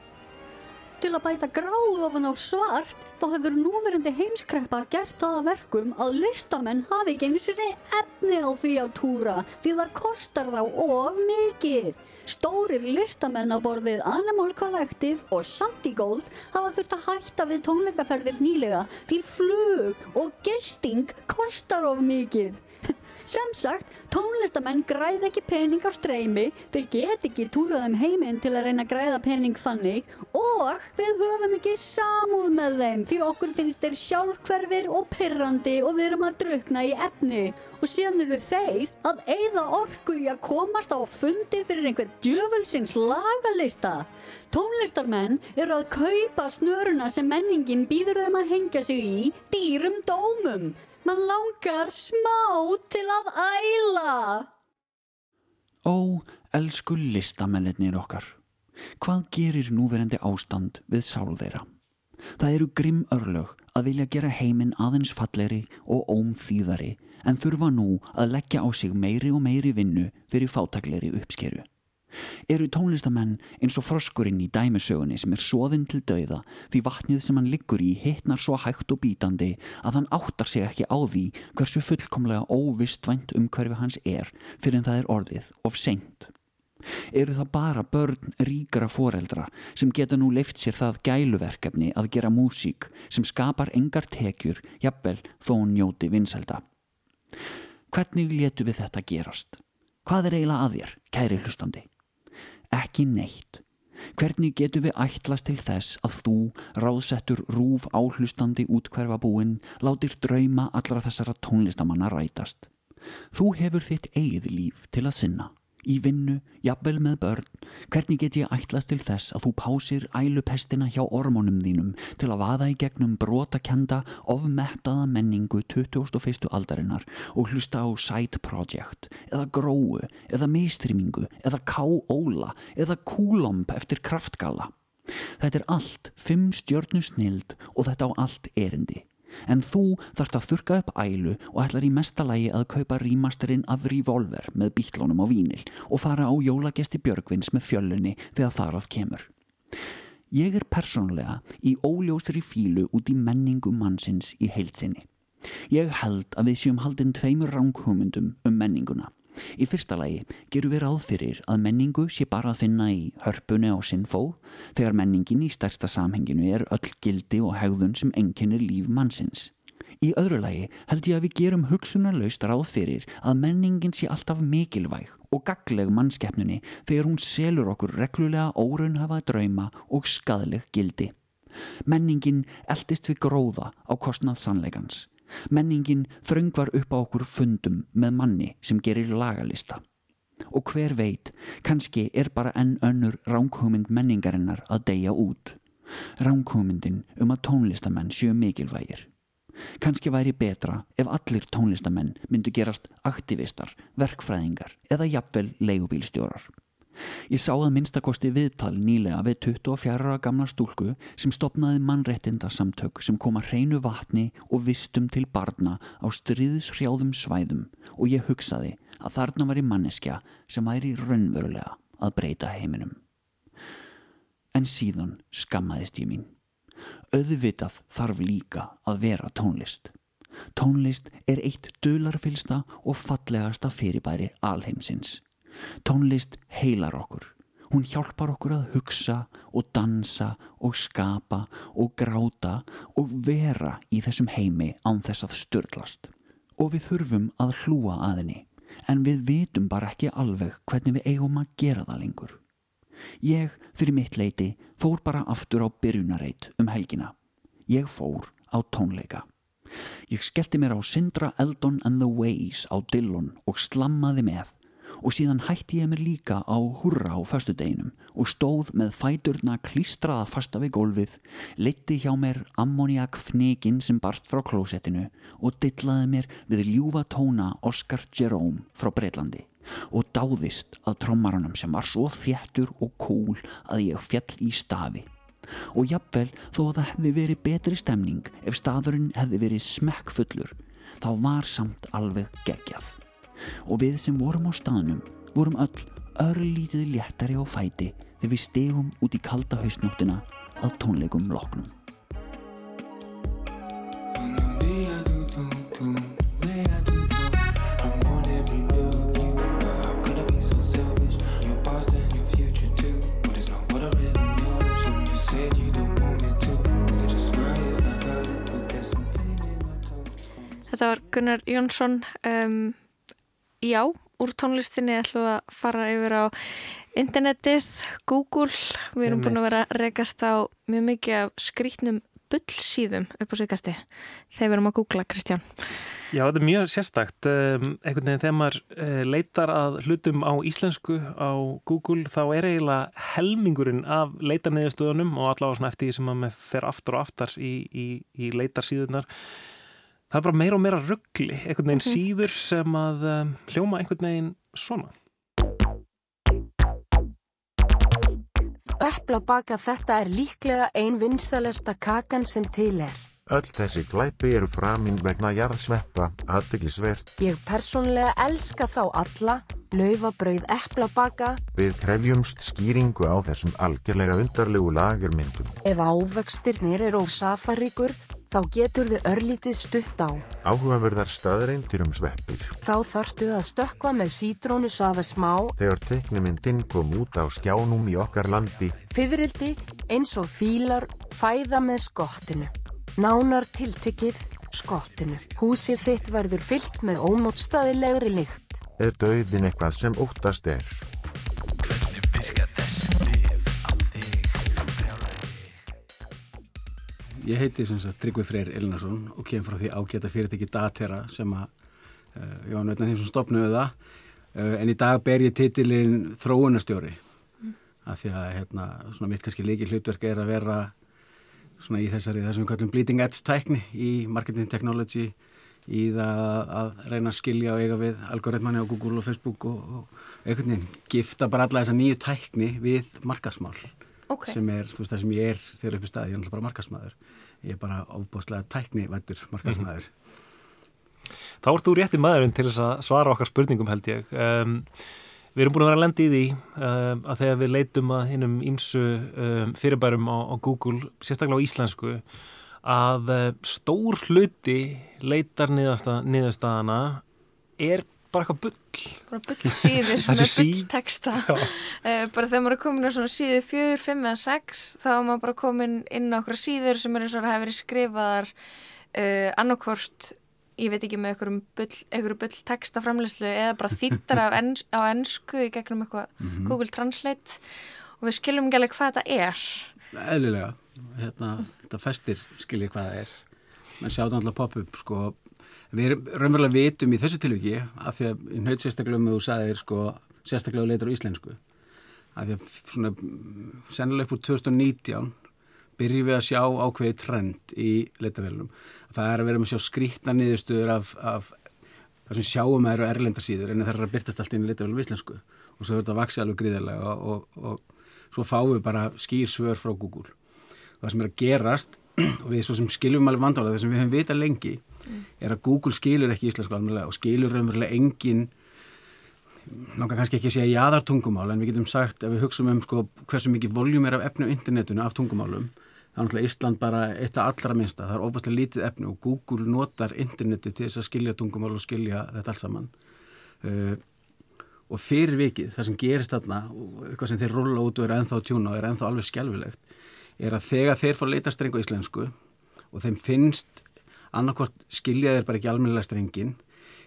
Til að bæta gráu ofan á svart þá hefur núverandi heimskreppa gert það að verkum að listamenn hafi ekki einu sinni efni á því að túra því það kostar þá of mikið. Stórir listamenn á borðið Animal Collective og Santigold hafa þurft að hætta við tónleikaferðir nýlega því flug og gesting kostar of mikið. Sem sagt, tónlistamenn græð ekki pening á streymi, þeir get ekki túrað um heiminn til að reyna að græða pening þannig og við höfum ekki samúð með þeim því okkur finnst þeir sjálfhverfir og pyrrandi og við erum að drukna í efni og síðan eru þeir að eigða orku í að komast á fundi fyrir einhver djöfulsins lagalista. Tónlistarmenn eru að kaupa snöruna sem menningin býður þeim að hengja sig í dýrum dómum. Man langar smá til að æla. Ó, elsku listamennir okkar. Hvað gerir núverandi ástand við sál þeirra? Það eru grimm örlög að vilja gera heiminn aðeins falleri og ómþýðari en þurfa nú að leggja á sig meiri og meiri vinnu fyrir fátakleiri uppskeru. Eru tónlistamenn eins og froskurinn í dæmisögunni sem er svoðinn til dauða því vatnið sem hann liggur í hitnar svo hægt og bítandi að hann áttar sig ekki á því hversu fullkomlega óvistvænt umhverfi hans er fyrir en það er orðið of seint. Eru það bara börn ríkara foreldra sem geta nú leift sér það gæluverkefni að gera músík sem skapar engar tekjur, jafnvel þó hún njóti vinselda. Hvernig letu við þetta gerast? Hvað er eiginlega að þér, kæri hlustandi? Ekki neitt. Hvernig getur við ætlast til þess að þú, ráðsettur rúf áhlustandi útkverfa búinn, látir drauma allra þessara tónlistamanna rætast? Þú hefur þitt eigið líf til að sinna í vinnu, jafnvel með börn hvernig get ég ætlast til þess að þú pásir ælupestina hjá ormónum þínum til að vaða í gegnum brotakenda ofmettaða menningu 21. aldarinnar og hlusta á side project eða gróu, eða mistrýmingu eða ká-óla eða kúlomp eftir kraftgala þetta er allt fimm stjörnu snild og þetta á allt erindi En þú þarfst að þurka upp ælu og ætlar í mesta lægi að kaupa rímasterinn af Revolver með bítlónum á vínil og fara á jólagesti Björgvins með fjölunni þegar þarað kemur. Ég er persónulega í óljósri fílu út í menningu mannsins í heilsinni. Ég held að við séum haldinn tveimur ránghumundum um menninguna. Í fyrsta lagi gerum við ráð fyrir að menningu sé bara að finna í hörpunni á sinnfó þegar menningin í stærsta samhenginu er öll gildi og hegðun sem enginnir líf mannsins. Í öðru lagi held ég að við gerum hugsunarlaust ráð fyrir að menningin sé alltaf mikilvæg og gagleg mannskeppnunni þegar hún selur okkur reglulega óraunhafa drauma og skadleg gildi. Menningin eldist við gróða á kostnað sannleikans. Menningin þröngvar upp á okkur fundum með manni sem gerir lagalista. Og hver veit, kannski er bara enn önnur ránkhugmynd menningarinnar að deyja út. Ránkhugmyndin um að tónlistamenn séu mikilvægir. Kannski væri betra ef allir tónlistamenn myndu gerast aktivistar, verkfræðingar eða jafnvel leigubílstjórar. Ég sá að minnstakosti viðtal nýlega við 24 ára gamla stúlku sem stopnaði mannrettinda samtök sem koma hreinu vatni og vistum til barna á stríðshrjáðum svæðum og ég hugsaði að þarna var í manneskja sem væri raunverulega að breyta heiminum. En síðan skammaðist ég mín. Öðvitað þarf líka að vera tónlist. Tónlist er eitt dularfylsta og fallegasta fyrirbæri alheimsins. Tónlist heilar okkur. Hún hjálpar okkur að hugsa og dansa og skapa og gráta og vera í þessum heimi án þess að störtlast. Og við þurfum að hlúa að henni, en við vitum bara ekki alveg hvernig við eigum að gera það lengur. Ég, fyrir mitt leiti, fór bara aftur á byrjunareit um helgina. Ég fór á tónleika. Ég skellti mér á Sindra Eldon and the Ways á Dillon og slammaði með og síðan hætti ég mér líka á hurra á fastudeginum og stóð með fæturna klístraða fasta við gólfið, leitti hjá mér ammoniak fnegin sem barst frá klósettinu og dillaði mér við ljúfa tóna Oscar Jerome frá Breitlandi og dáðist að trommaranum sem var svo þjættur og kúl að ég fjall í stafi. Og jafnvel þó að það hefði verið betri stemning ef staðurinn hefði verið smekkfullur, þá var samt alveg geggjað og við sem vorum á staðnum vorum öll örlítið léttari á fæti þegar við stegum út í kalda hausnóttina að tónleikum loknum. Þetta var Gunnar Jónsson um, já, úr tónlistinni ætlum við að fara yfir á internetið, Google. Við erum búin að vera að rekast á mjög mikið af skrítnum bullsíðum upp á síkasti þegar við erum að googla, Kristján. Já, þetta er mjög sérstakt. Einhvern veginn þegar maður uh, leitar að hlutum á íslensku á Google þá er eiginlega helmingurinn af leitarniðurstöðunum og allavega eftir því sem maður fer aftur og aftar í, í, í leitarsíðunar það er bara meira og meira ruggli, einhvern veginn síður sem að um, hljóma einhvern veginn svona. Eplabaka þetta er líklega ein vinsalesta kakan sem til er. Öll þessi glæpi eru framinn vegna jarðsveppa, aðdeglisvert. Ég persónlega elska þá alla, laufabrauð eplabaka. Við krefjumst skýringu á þessum algjörlega undarlegu lagermyndum. Ef ávextirnir eru of safaríkur, þá getur þið örlítið stutt á. Áhugaverðar staðreindir um sveppir. Þá þarftu að stökkva með sítrónu safa smá. Þegar teknimyndin kom út á skjánum í okkar landi. Fyririldi eins og fílar fæða með skottinu. Nánar tiltekið skottinu. Húsið þitt verður fyllt með ómótstaðilegri lykt. Er döðin eitthvað sem óttast er? Ég heiti sem sagt Tryggvi Freyr Elinarsson og kem frá því ágæta fyrirtæki Datera sem að uh, ég var nötna þeim sem stopnuðu það uh, en í dag ber ég titilinn þróunastjóri mm. af því að hérna, svona mitt kannski líki hlutverk er að vera svona í þessari þessum kallum bleeding edge tækni í marketing technology í það að reyna að skilja og eiga við algoritmanni á Google og Facebook og, og einhvern veginn gifta bara alla þessa nýju tækni við markasmál okay. sem er, þú veist það sem ég er þegar upp í staði, ég er náttúrulega bara markasmaður ég er bara ofbáslega tækni mm -hmm. Þá ert þú rétti maðurinn til þess að svara okkar spurningum held ég um, Við erum búin að vera að lendi í því um, að þegar við leitum að hinnum ímsu um, fyrirbærum á, á Google, sérstaklega á íslensku að uh, stór hluti leitar niðurstaðana er bara eitthvað bull. Bara bull síður með bull texta uh, bara þegar maður er komin á svona síðu fjögur, fimm eða sex þá er maður bara komin inn á okkur síður sem er eins og það hefur verið skrifaðar uh, annarkvort ég veit ekki með einhverjum bull, einhverjum bull textaframleyslu eða bara þýttar ens, á ennsku í gegnum eitthvað mm -hmm. Google Translate. Og við skiljum ekki alveg hvað þetta er. Eðlilega, hérna, þetta festir skiljið hvað það er. Menn sjá þetta alltaf pop-up sko við raunverulega vitum í þessu tilviki af því að nöyt sérstaklega um að þú sagðir sko, sérstaklega leitur á íslensku af því að svona sennilega upp úr 2019 byrjum við að sjá ákveði trend í leitavélunum það er að vera með að sjá skrítna niðurstöður af, af það sem sjáum að eru erlendarsýður en það er að byrtast allt inn í leitavélum íslensku og svo verður þetta að vaksi alveg gríðarlega og, og, og svo fáum við bara skýr svör frá Google. Það sem er að gerast og við svo sem skiljum alveg vandálega það mm. er að Google skilur ekki íslensku alveg og skilur raunverulega engin náttúrulega kannski ekki að segja jáðartungumál en við getum sagt ef við hugsaum um sko, hversu mikið voljum er af efni á internetinu af tungumálum þá er náttúrulega Ísland bara eitt af allra minsta það er óbærslega lítið efni og Google notar interneti til þess að skilja tungumál og skilja þetta allt saman uh, og fyrir vikið það sem gerist þarna og eitthvað sem þeir rulla út og er ennþá tjúna og er ennþá alveg skjálfilegt er að þegar þeir fór leita streng á íslensku og þeim finnst annarkort skilja þeir bara ekki almennilega strengin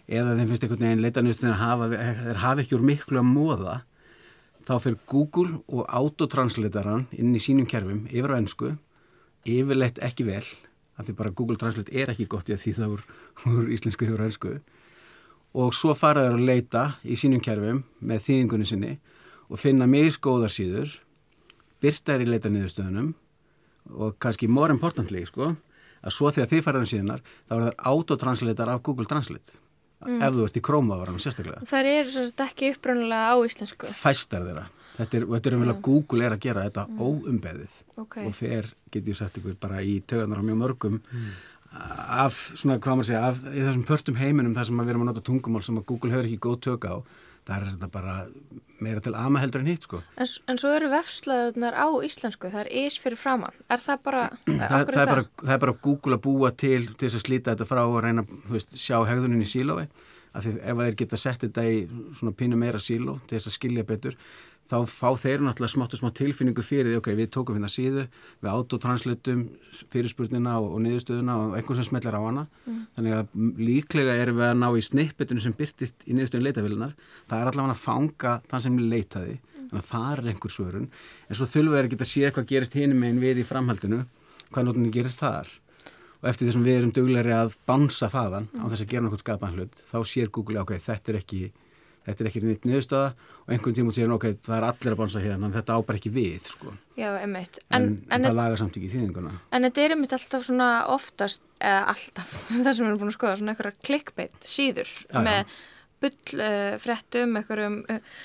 eða þeim finnst einhvern veginn leitanustin að hafa, þeir hafa ekki úr miklu að móða þá fyrir Google og autotranslataran inn í sínum kerfum yfir á ennsku yfirleitt ekki vel af því bara Google Translate er ekki gott í að því það úr íslensku yfir á ennsku og svo fara þeir að leita í sínum kerfum með þýðingunni sinni og finna misgóðar síður byrta þeir í leita niðurstöðunum og kannski more importantly sko að svo þegar þið faraðum síðanar þá er það autotranslator af Google Translate mm. ef þú ert í Chrome-ávaranum sérstaklega. Það er svo ekki upprönnulega á íslensku. Fæstar þeirra. Þetta er, þetta er umvel að Google er að gera þetta mm. óumbeðið okay. og fer, get ég sagt ykkur, bara í tögunar á mjög mörgum mm. af svona, hvað maður segja, af þessum pörtum heiminum þar sem við erum að nota tungumál sem að Google hefur ekki góð tök á, það er þetta bara meira til ama heldur en hitt sko. En, en svo eru vefslaðunar á íslensku, það er ís fyrir framann, er það bara, það, það, er? Bara, það er bara Google að búa til til þess að slíta þetta frá og reyna að sjá hegðunin í sílói, af því ef þeir geta sett þetta í svona pínu meira síló til þess að skilja betur, þá fá þeir náttúrulega smátt og smá tilfinningu fyrir því, ok, við tókum hérna síðu, við autotranslatum fyrirspurnina og, og niðurstöðuna og einhvern sem smellir á hana, mm. þannig að líklega erum við að ná í snippetinu sem byrtist í niðurstöðun leitavillinar, það er allavega að fanga það sem leitaði, mm. þannig að það er einhver svörun, en svo þullu er að geta séð hvað gerist hinum einn við í framhaldinu, hvað notinni gerir þar og eftir þessum við erum dugleiri að bánsa þaðan mm. á þess að gera náttúrulega skapaðan hlut, þá sér Google, ok, þetta er ekki þetta er ekki nýtt niðurstöða og einhvern tíma út sér ok, það er allir að bonsa hérna þetta ábar ekki við sko. Já, einmitt. en, En, en, það lagar samt ekki þýðinguna en þetta er einmitt alltaf svona oftast, eða alltaf, það sem við erum búin að skoða, svona einhverja clickbait síður Já, já. með bull uh, fréttum, einhverjum, uh,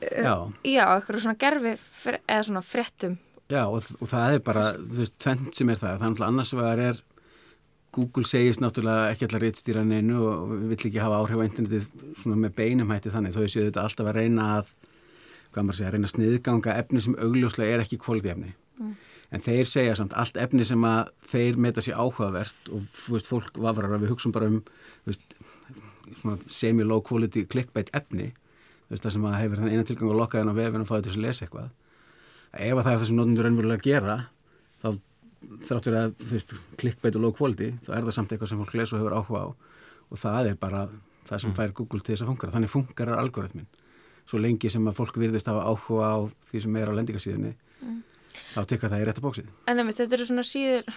Já. já, einhverjum svona gerfi, eða svona fréttum. Já, og, og það er bara, þú veist, tvent sem er það. Er náttúrulega annars vegar er Google segist náttúrulega ekki allar reittstýra neinu og vill ekki hafa áhrif á internetið svona með beinum hætti þannig. Þó séu þetta alltaf að reyna að, hvað maður segja, að reyna að sniðganga efni sem augljóslega er ekki kvólið efni. Mm. En þeir segja samt, allt efni sem að þeir meta sér áhugavert og þú veist, fólk vafrar að við hugsun bara um, veist, svona semi-low quality clickbait efni, veist, það sem að hefur þann eina tilgang að lokka þenn á vefin og fá þetta að lesa eitthvað ef að það er það sem notendur raunverulega að gera þá þráttur að clickbait og low quality þá er það samt eitthvað sem fólk lesa og hefur áhuga á. Og það er bara það sem fær Google til þess að fungara þannig fungerar algoritmin svo lengi sem að fólk virðist hafa áhuga á því sem er á lendingasíðinni Mm. þá tekka það í rétta bóksið En einmitt, þetta eru svona síður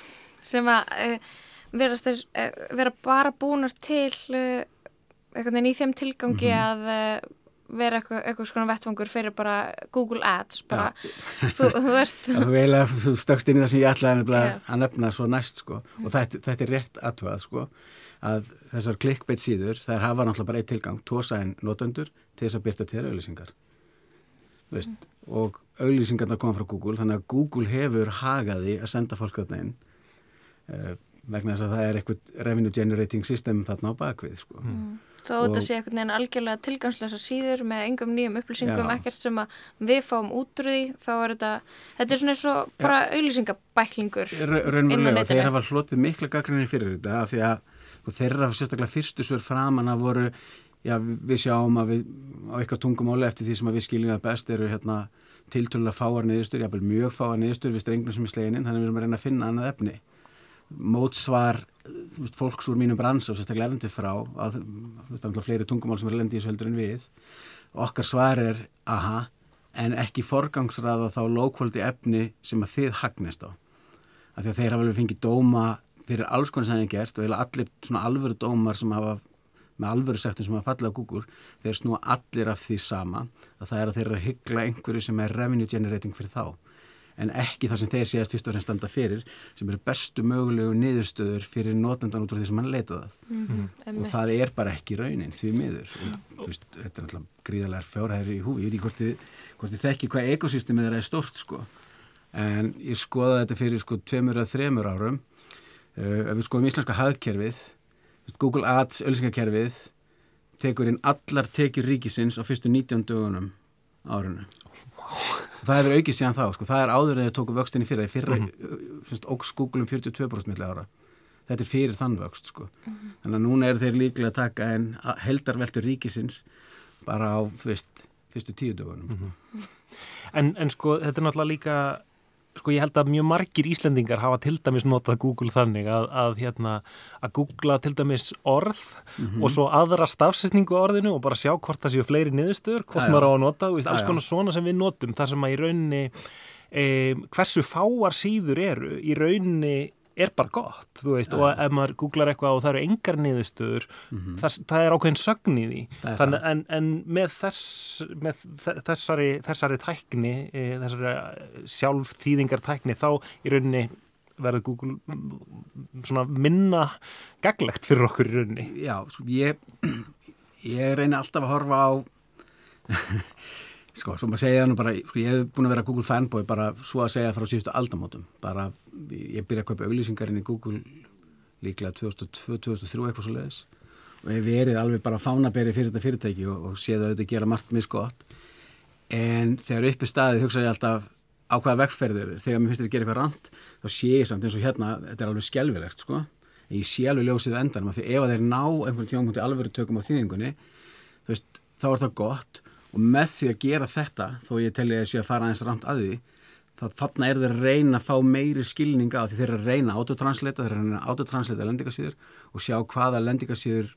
sem að verast þess, uh, vera bara búnar til uh, einhvern veginn í þeim tilgangi Mhm. að uh, vera eitthvað, eitthvað svona vettfangur fyrir bara Google Ads bara, þú, þú ert Já, þú stökkst inn í það sem ég ætlaði Já. að nefna svo næst sko. Og þetta, þetta er rétt aðtöðað sko að þessar clickbait síður þær hafa náttúrulega bara eitt tilgang, tósa en notendur til þess að byrta til auðlýsingar veist, og auðlýsingarna koma frá Google þannig að Google hefur hagaði að senda fólk þarna inn uh, vegna þess að það er eitthvað revenue generating system þarna á bakvið sko. Mm. Þó þetta sé einhvern veginn algjörlega tilgangslösa síður með engum nýjum upplýsingum, Já. ekkert sem að við fáum út úr því, þá er þetta, þetta er svona eins og bara auðlýsingabæklingur Ra- raunverulega, þeir hafa hlotið mikla gaggrinni fyrir þetta af því að þeirra sérstaklega fyrstu svör framan að voru já, við sjáum að við á eitthvað tungumáli eftir því sem að við skiljum það best eru hérna tiltölulega fáar niðurstur, jáfnvel mjög fáar niðurstur við strengnum sem er sleginin, þannig að við erum að reyna að finna annað efni. Mótsvar veist, fólks úr mínum brans og sérstaklega erlendið frá að þú veist, það er fleiri tungumál sem er erlendið í þessu heldur en við. Okkar svar er aha, en ekki forgangsraða þá low-quality efni sem að þið hagnist á. Af því að þeir hafa alveg fengið dóma fyrir alls konar sem þeir gert og allir svona alvöru dómar sem hafa með alvöru sektum sem hafa fallið á Google þeir snúa allir af því sama að það er að þeir eru að hyggla einhverju sem er revenue generating fyrir þá en ekki það sem þeir séast fyrst og reynst standa fyrir sem eru bestu mögulegu niðurstöður fyrir notendan út frá því sem hann leitaði Mhm, og einmitt. það er bara ekki raunin því miður. Og, þú veist, þetta er alltaf gríðalegar fjárhæri í húfi, ég veit ekki hvort þið, hvort þið þekki hvað ekosystemið þeirra er stort sko. En ég skoða þetta fyrir sko tveimur eða þremur árum. Uh, ef við skoðum íslenska hagkerfið Google Ads, ölsingakerfið tekur inn allar tekjur ríkisins á fyrstu 19 dögunum árinu það hefur aukið síðan þá, sko, það er áður en þau tóku vöxtinni fyrir, það fyrra, mm -hmm. óks Google um 42% milli ára. Þetta er fyrir þann vöxt, sko. Þannig að núna eru þeir líklega að taka en heldarveltur ríkisins bara á, veist, fyrstu tíu dögunum. Mm -hmm. En, en sko, þetta er náttúrulega líka sko, ég held að mjög margir Íslendingar hafa til dæmis notað Google þannig að, að hérna, að googla til dæmis orð Mhm. og svo aðra stafsesningu á orðinu og bara sjá hvort það séu fleiri niðurstöður, hvort já. maður á að nota og alls konar svona sem við notum þar sem að í rauninni e, hversu fáar síður eru í rauninni er bara gott, þú veist, Já, og ef maður googlar eitthvað og það eru engar niðurstöður Mhm. þess, það er ákveðin sögn í því Það Þannig, það. en, en með, þess, með þe- þessari, þessari tækni e, þessari sjálf þýðingar tækni þá í rauninni verður Google mm, svona minna gaglegt fyrir okkur í rauninni Já, sko, ég, ég reyni alltaf að horfa á sko, svo maður segja nú bara sko, ég hef búin að vera Google fanboy bara svo að segja frá síðustu aldamótum. Bara, ég byrja að kaupa auglýsingarinn í Google líklega 2002-2003 eitthvað svo leiðis og hef verið alveg bara fánaberi fyrir þetta fyrirtæki og, og séð að auðvitað gera margt misgott. En þegar uppi staðið hugsa ég alltaf á hvaða vegferðir þegar mér finnst þetta að gera eitthvað rand þá sé ég samt eins og hérna, þetta er alveg skelvilegt sko, ég sé alveg ljósið endanum af því ef þeir ná einhvern tjónkundi alvöru tökum á þýðingunni þá er það gott og með því að gera þetta þó ég telli að ég sé að fara aðeins rand að því þá þarna er þeir reyna að fá meiri skilninga því þeir eru að reyna að autotranslata þeir eru að reyna að autotranslata lendingasýður og sjá hvaða lendingasýður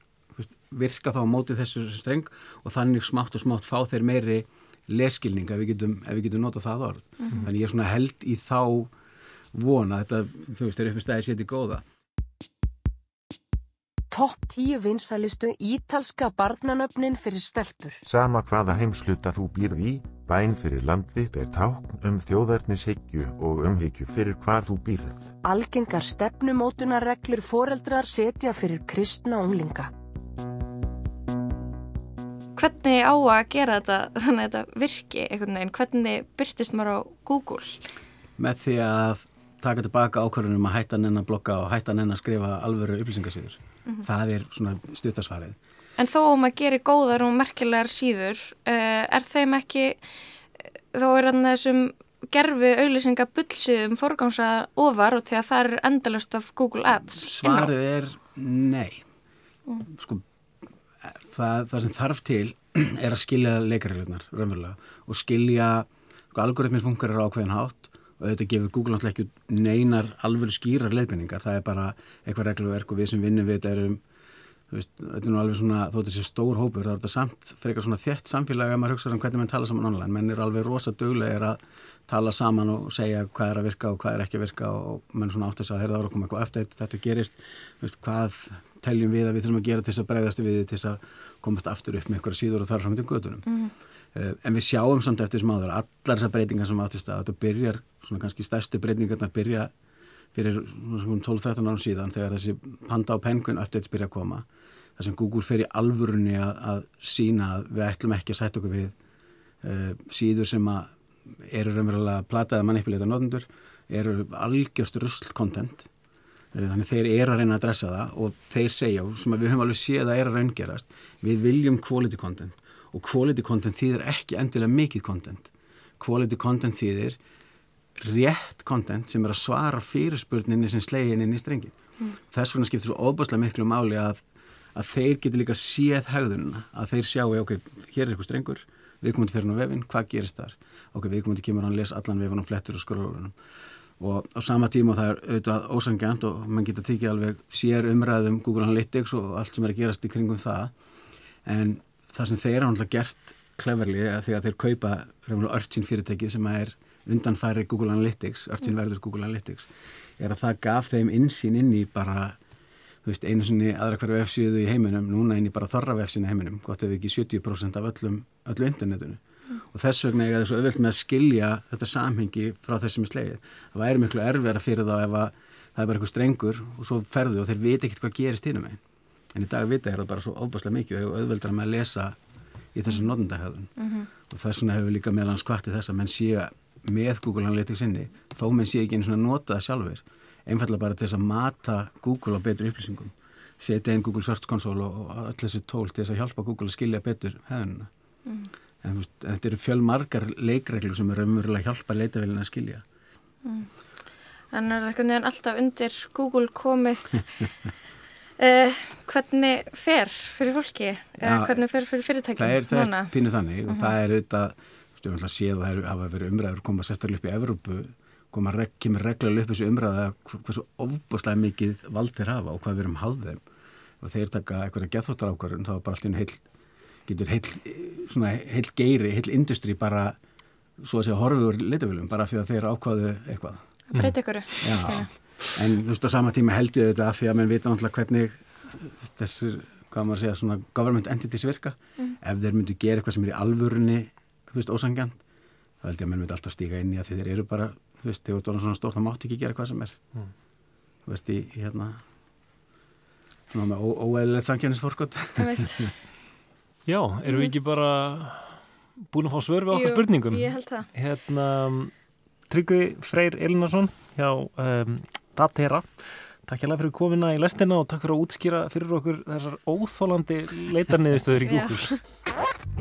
virka þá á móti þessu streng og þannig smátt og smátt fá þeir meiri leskilning ef við getum, getum notað það orð. Mhm. Þannig ég er svona held í þá vona þetta, þú veist, þeir uppi stæði séti góða. Topp 10 vinsalistu ítalska barnanöfnin fyrir stelpur. Sama hvaða heimsluta þú býrð í, bæn fyrir land þitt er tákn um þjóðarnishyggju og umhyggju fyrir hvar þú býrð. Algengar stefnumótunarreglur foreldrar setja fyrir kristna unglinga. Hvernig á að gera þetta þannig að þetta virki einhvern veginn? Hvernig byrtist maður á Google? Með því að taka tilbaka ákvörðunum að hætta nenn að blokka og hætta nenn að skrifa alvöru upplýsingasíður. Mhm. Það er svona stuttasvarið. En þó að maður gerir góðar og merkilegar síður, uh, er þeim ekki, þó er hann þessum gerfi auðlýsinga bullsíðum forgámsað ofar og því að það er endalust af Google Ads. Svarið er nei. Mm. Sko, það, það sem þarf til er að skilja leikarillunar raunverulega og skilja, sko, algoritmir funkar á ákveðin hátt og þetta gefur Google náttúrulega ekki neinar alvöru skýrar leiðbendingar, það er bara eitthvað regluverk og við sem vinnum við þetta erum veist, þetta er nú alveg svona, þó þetta sé stór hópur, þá er þetta samt frekar svona þétt samfélag að maður hugsa um hvernig mann tala saman online, menn er alveg rosa duglegir að tala saman og segja hvað er að virka og hvað er ekki að virka og menn svona átt að segja að það er að koma eitthvað eftir þetta gerist, veist, hvað teljum við að við þurfum að gera til þess að breyðast við til þess að komast aftur upp með eitthvað síður og þar fram til gödunum. Mhm. Uh, en við sjáum samt eftir þessum áður allar þessar breytingar sem áttist að þetta byrjar svona kannski stærstu breytingarna byrja fyrir svona 12-13 árum síðan þegar þessi Panda og Penguin updates byrja að koma. Þar sem Google fer í alvörunni að, að sína að við ætlum ekki að sætta okkur við uh, síður sem að eru raunverulega plataði að manipulita notendur eru algjörst rusl content. Uh, þannig þeir eru að reyna að dressa það og þeir segja, sem við höfum alveg séð að er að raungerast, við viljum quality content og quality content þýðir ekki endilega mikið content. Quality content þýðir rétt content sem er að svara fyrirspurninni sem slegin inn í strengin Mm. þess vegna skiptir svo óbúslega miklu máli að, að þeir geti líka séð haugðununa, að þeir sjáu ok, hér er eitthvað strengur, við komum til fyrir nú vefinn hvað gerist þar, ok, við komum til kemur hann les allan vefinn og flettur og skrólunum. Og á sama tíma það er auðvitað ósangjant og mann geta tekið alveg sér umræðum Google Analytics og allt sem er að gerast í kringum það en það sem þeir hafa gert cleverly þegar þeir kaupa örtsinn fyrirtæki sem er undanfæri Google Analytics, örtsinn verður Google Analytics er að það gaf þeim insýn inn í bara þú veist, einu sinni aðra hverju F7 í heiminum, núna inn í bara þorra F7 í heiminum, gott ef ekki 70% af öllum, öllu internetinu. Og þess vegna er það svo öðvöld með að skilja þetta samhengi frá þessum slegið. Það væri miklu erfiðara fyrir þá ef að það er bara eitthvað strengur og svo ferðu og þeir viti ekkert hvað gerist hínum einn en í dag vita er það bara svo óbáslega mikið og öðvöldra með að lesa í þessum notendahöðun Mhm. og þess vegna hefur líka meðlans kvartið þess að menn séu með Google Analytics inni þó menn séu ekki einu svona nota það sjálfur einfallega bara til þess að mata Google á betur upplýsingum setja inn Google Search Console og, öll þessi tól til þess að hjálpa Google að skilja betur hefðununa Mhm. en veist, þetta eru fjölmargar leikreglur sem eru umverulega að hjálpa leitavélina að skilja Mm. Þannig er einhvern veginn alltaf undir Google komið uh, hvernig fer fyrir fólki? Eða Já, hvernig fer fyrir fyrirtækjum það er, það er pínu þannig. Og Mhm. það er auðvitað, að séð og það hafa verið umræður koma sérstaklega upp í Evrópu koma, kemur reglulega upp þessu umræða hv- hversu ofbúslega mikið vald þeir hafa og hvað við erum þeim. Og þeir taka eitthvað geðþóttar ákvarðun þá er bara allir heil, getur heil, svona heil geiri, heil industri bara svo að segja horfið úr litavölum bara því að þeir ákvaðu eitthvað. Að breyta ykkur en þú veist á sama tíma held ég þetta af því að mann vita náttúrulega hvernig þessir, hvað maður að segja, svona government entities virka. Mm. Ef þeir myndu gera eitthvað sem er í alvörunni, þú veist, ósangjant, þá held ég að mann myndi alltaf stíga inn í að þeir eru bara, þú veist, þegar þú er svona stórt, þá mátt ekki gera hvað sem er. Mm. Þú veist, í, hérna, svona með óeðilegt samkjæmnisforskot. Já, erum við ekki bara búin að fá svör við okkar Jú, spurningum? ég held það. Hérna, Tryggvi Freyr Elinarsson hjá um, Datera. Takk hjá fyrir komina í lestina og takk fyrir að útskýra fyrir okkur þessar óþólandi leitarniðistöður í. Google.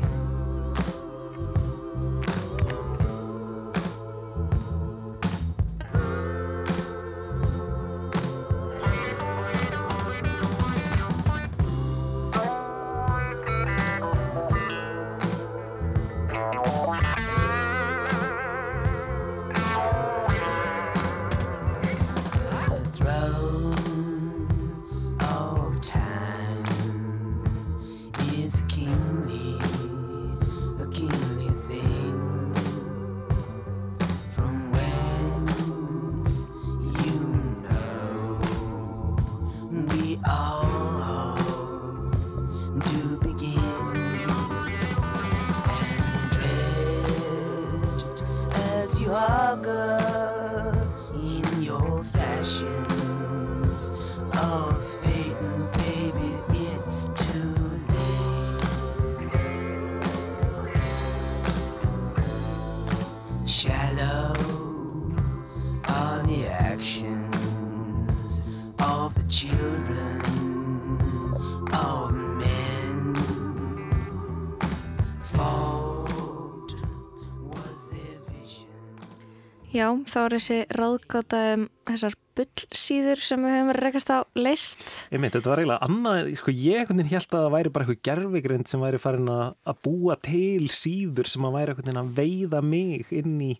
Þá er þessi ráðgáta um þessar bullsýður sem við höfum verið rekast á leist. Ég meint, þetta var eiginlega annað, sko ég veginn held að það væri bara eitthvað gerfigrind sem væri farin að að búa til síður sem að væri veginn að veiða mig inn í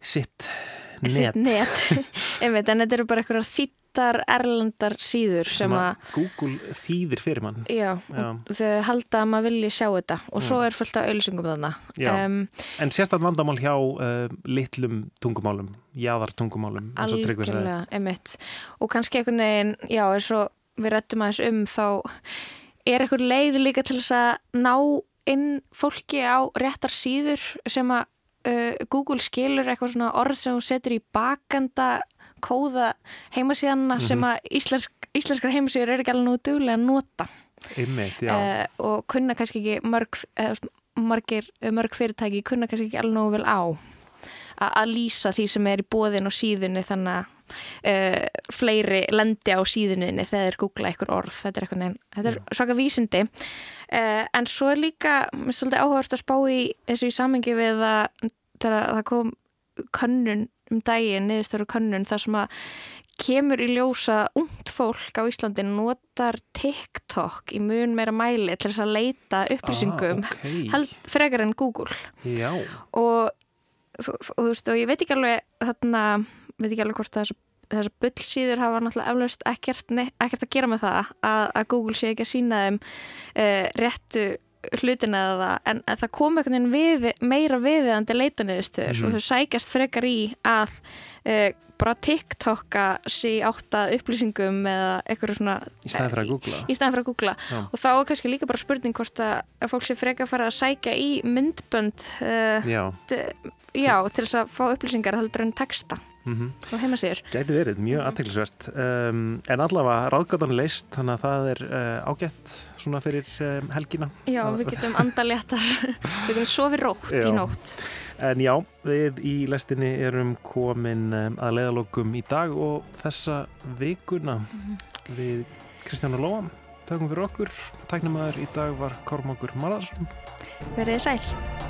sitt. Sitt net. Einmitt, en þetta eru bara eitthvað þýttar erlandar síður sem, sem að, Google þýðir fyrir mann. já, Já. þau halda að maður vilji sjá þetta og svo Já. er fullt af auðlýsingum þarna. Já. Um, En sérstætt vandamál hjá uh, litlum tungumálum, jáðartungumálum. Algjörlega, emitt. Og kannski einhvern veginn, já, eins og við rættum aðeins um, þá er einhver leið líka til þess að ná inn fólki á réttar síður sem að uh, Google skilur eitthvað svona orð sem hún setur í bakanda kóða heimasíðana sem Mhm. að íslensk, íslenskar heimasíður eru ekki alveg nú duglega að nota Einmitt, uh, og kunna kannski ekki mörg, uh, margir, mörg fyrirtæki kunna kannski ekki alveg nógu vel á að lýsa því sem er í bóðin og síðunni þannig að uh, fleiri lendi á síðuninni þegar þeir googla einhver orð. Þetta er, veginn, þetta er svaka vísindi. Uh, en svo er líka svolítið áhugavert að spá í þessu í samengi við að það kom könnun um daginn niðurstöru könnun þar sem að kemur í ljósa ungt fólk á Íslandi notar TikTok í mun meira mæli til þess að leita upplýsingum Ah, ok. held frekar en Google. Já, og þú, þú veist og ég veit ekki alveg þarna, veit ekki alveg hvort þess þessar bullsýður hafa náttúrulega eflaust ekkert, ekkert að gera með það að, að Google sé ekki að sína þeim uh, réttu hlutina eða það en að það kom einhvern veginn við, meira viðiðandi leitaniðustöður Mhm. og þau sækjast frekar í að uh, bara TikToka sig átt að upplýsingum eða eitthvað svona í staðin fyrir að googla. í staðan fyrir að googla og þá er kannski líka bara spurning hvort að, að fólk sé freka að fara að sækja í myndbönd uh, Já. já, til þess að fá upplýsingar heldur en texta Mm og heimasýður Gæti verið, mjög aðteglisvert um, en allavega ráðgátan er leist þannig að það er uh, ágætt svona fyrir um, helgina Já, við getum andaléttar við getum sofið rótt Já. í nótt. En já, við í lestinni erum komin um, að leiðalokum í dag og þessa vikuna. Við Kristján og Lóa Tökum fyrir okkur, tæknumæður í dag var Kormákur Malarsson Verðið sæl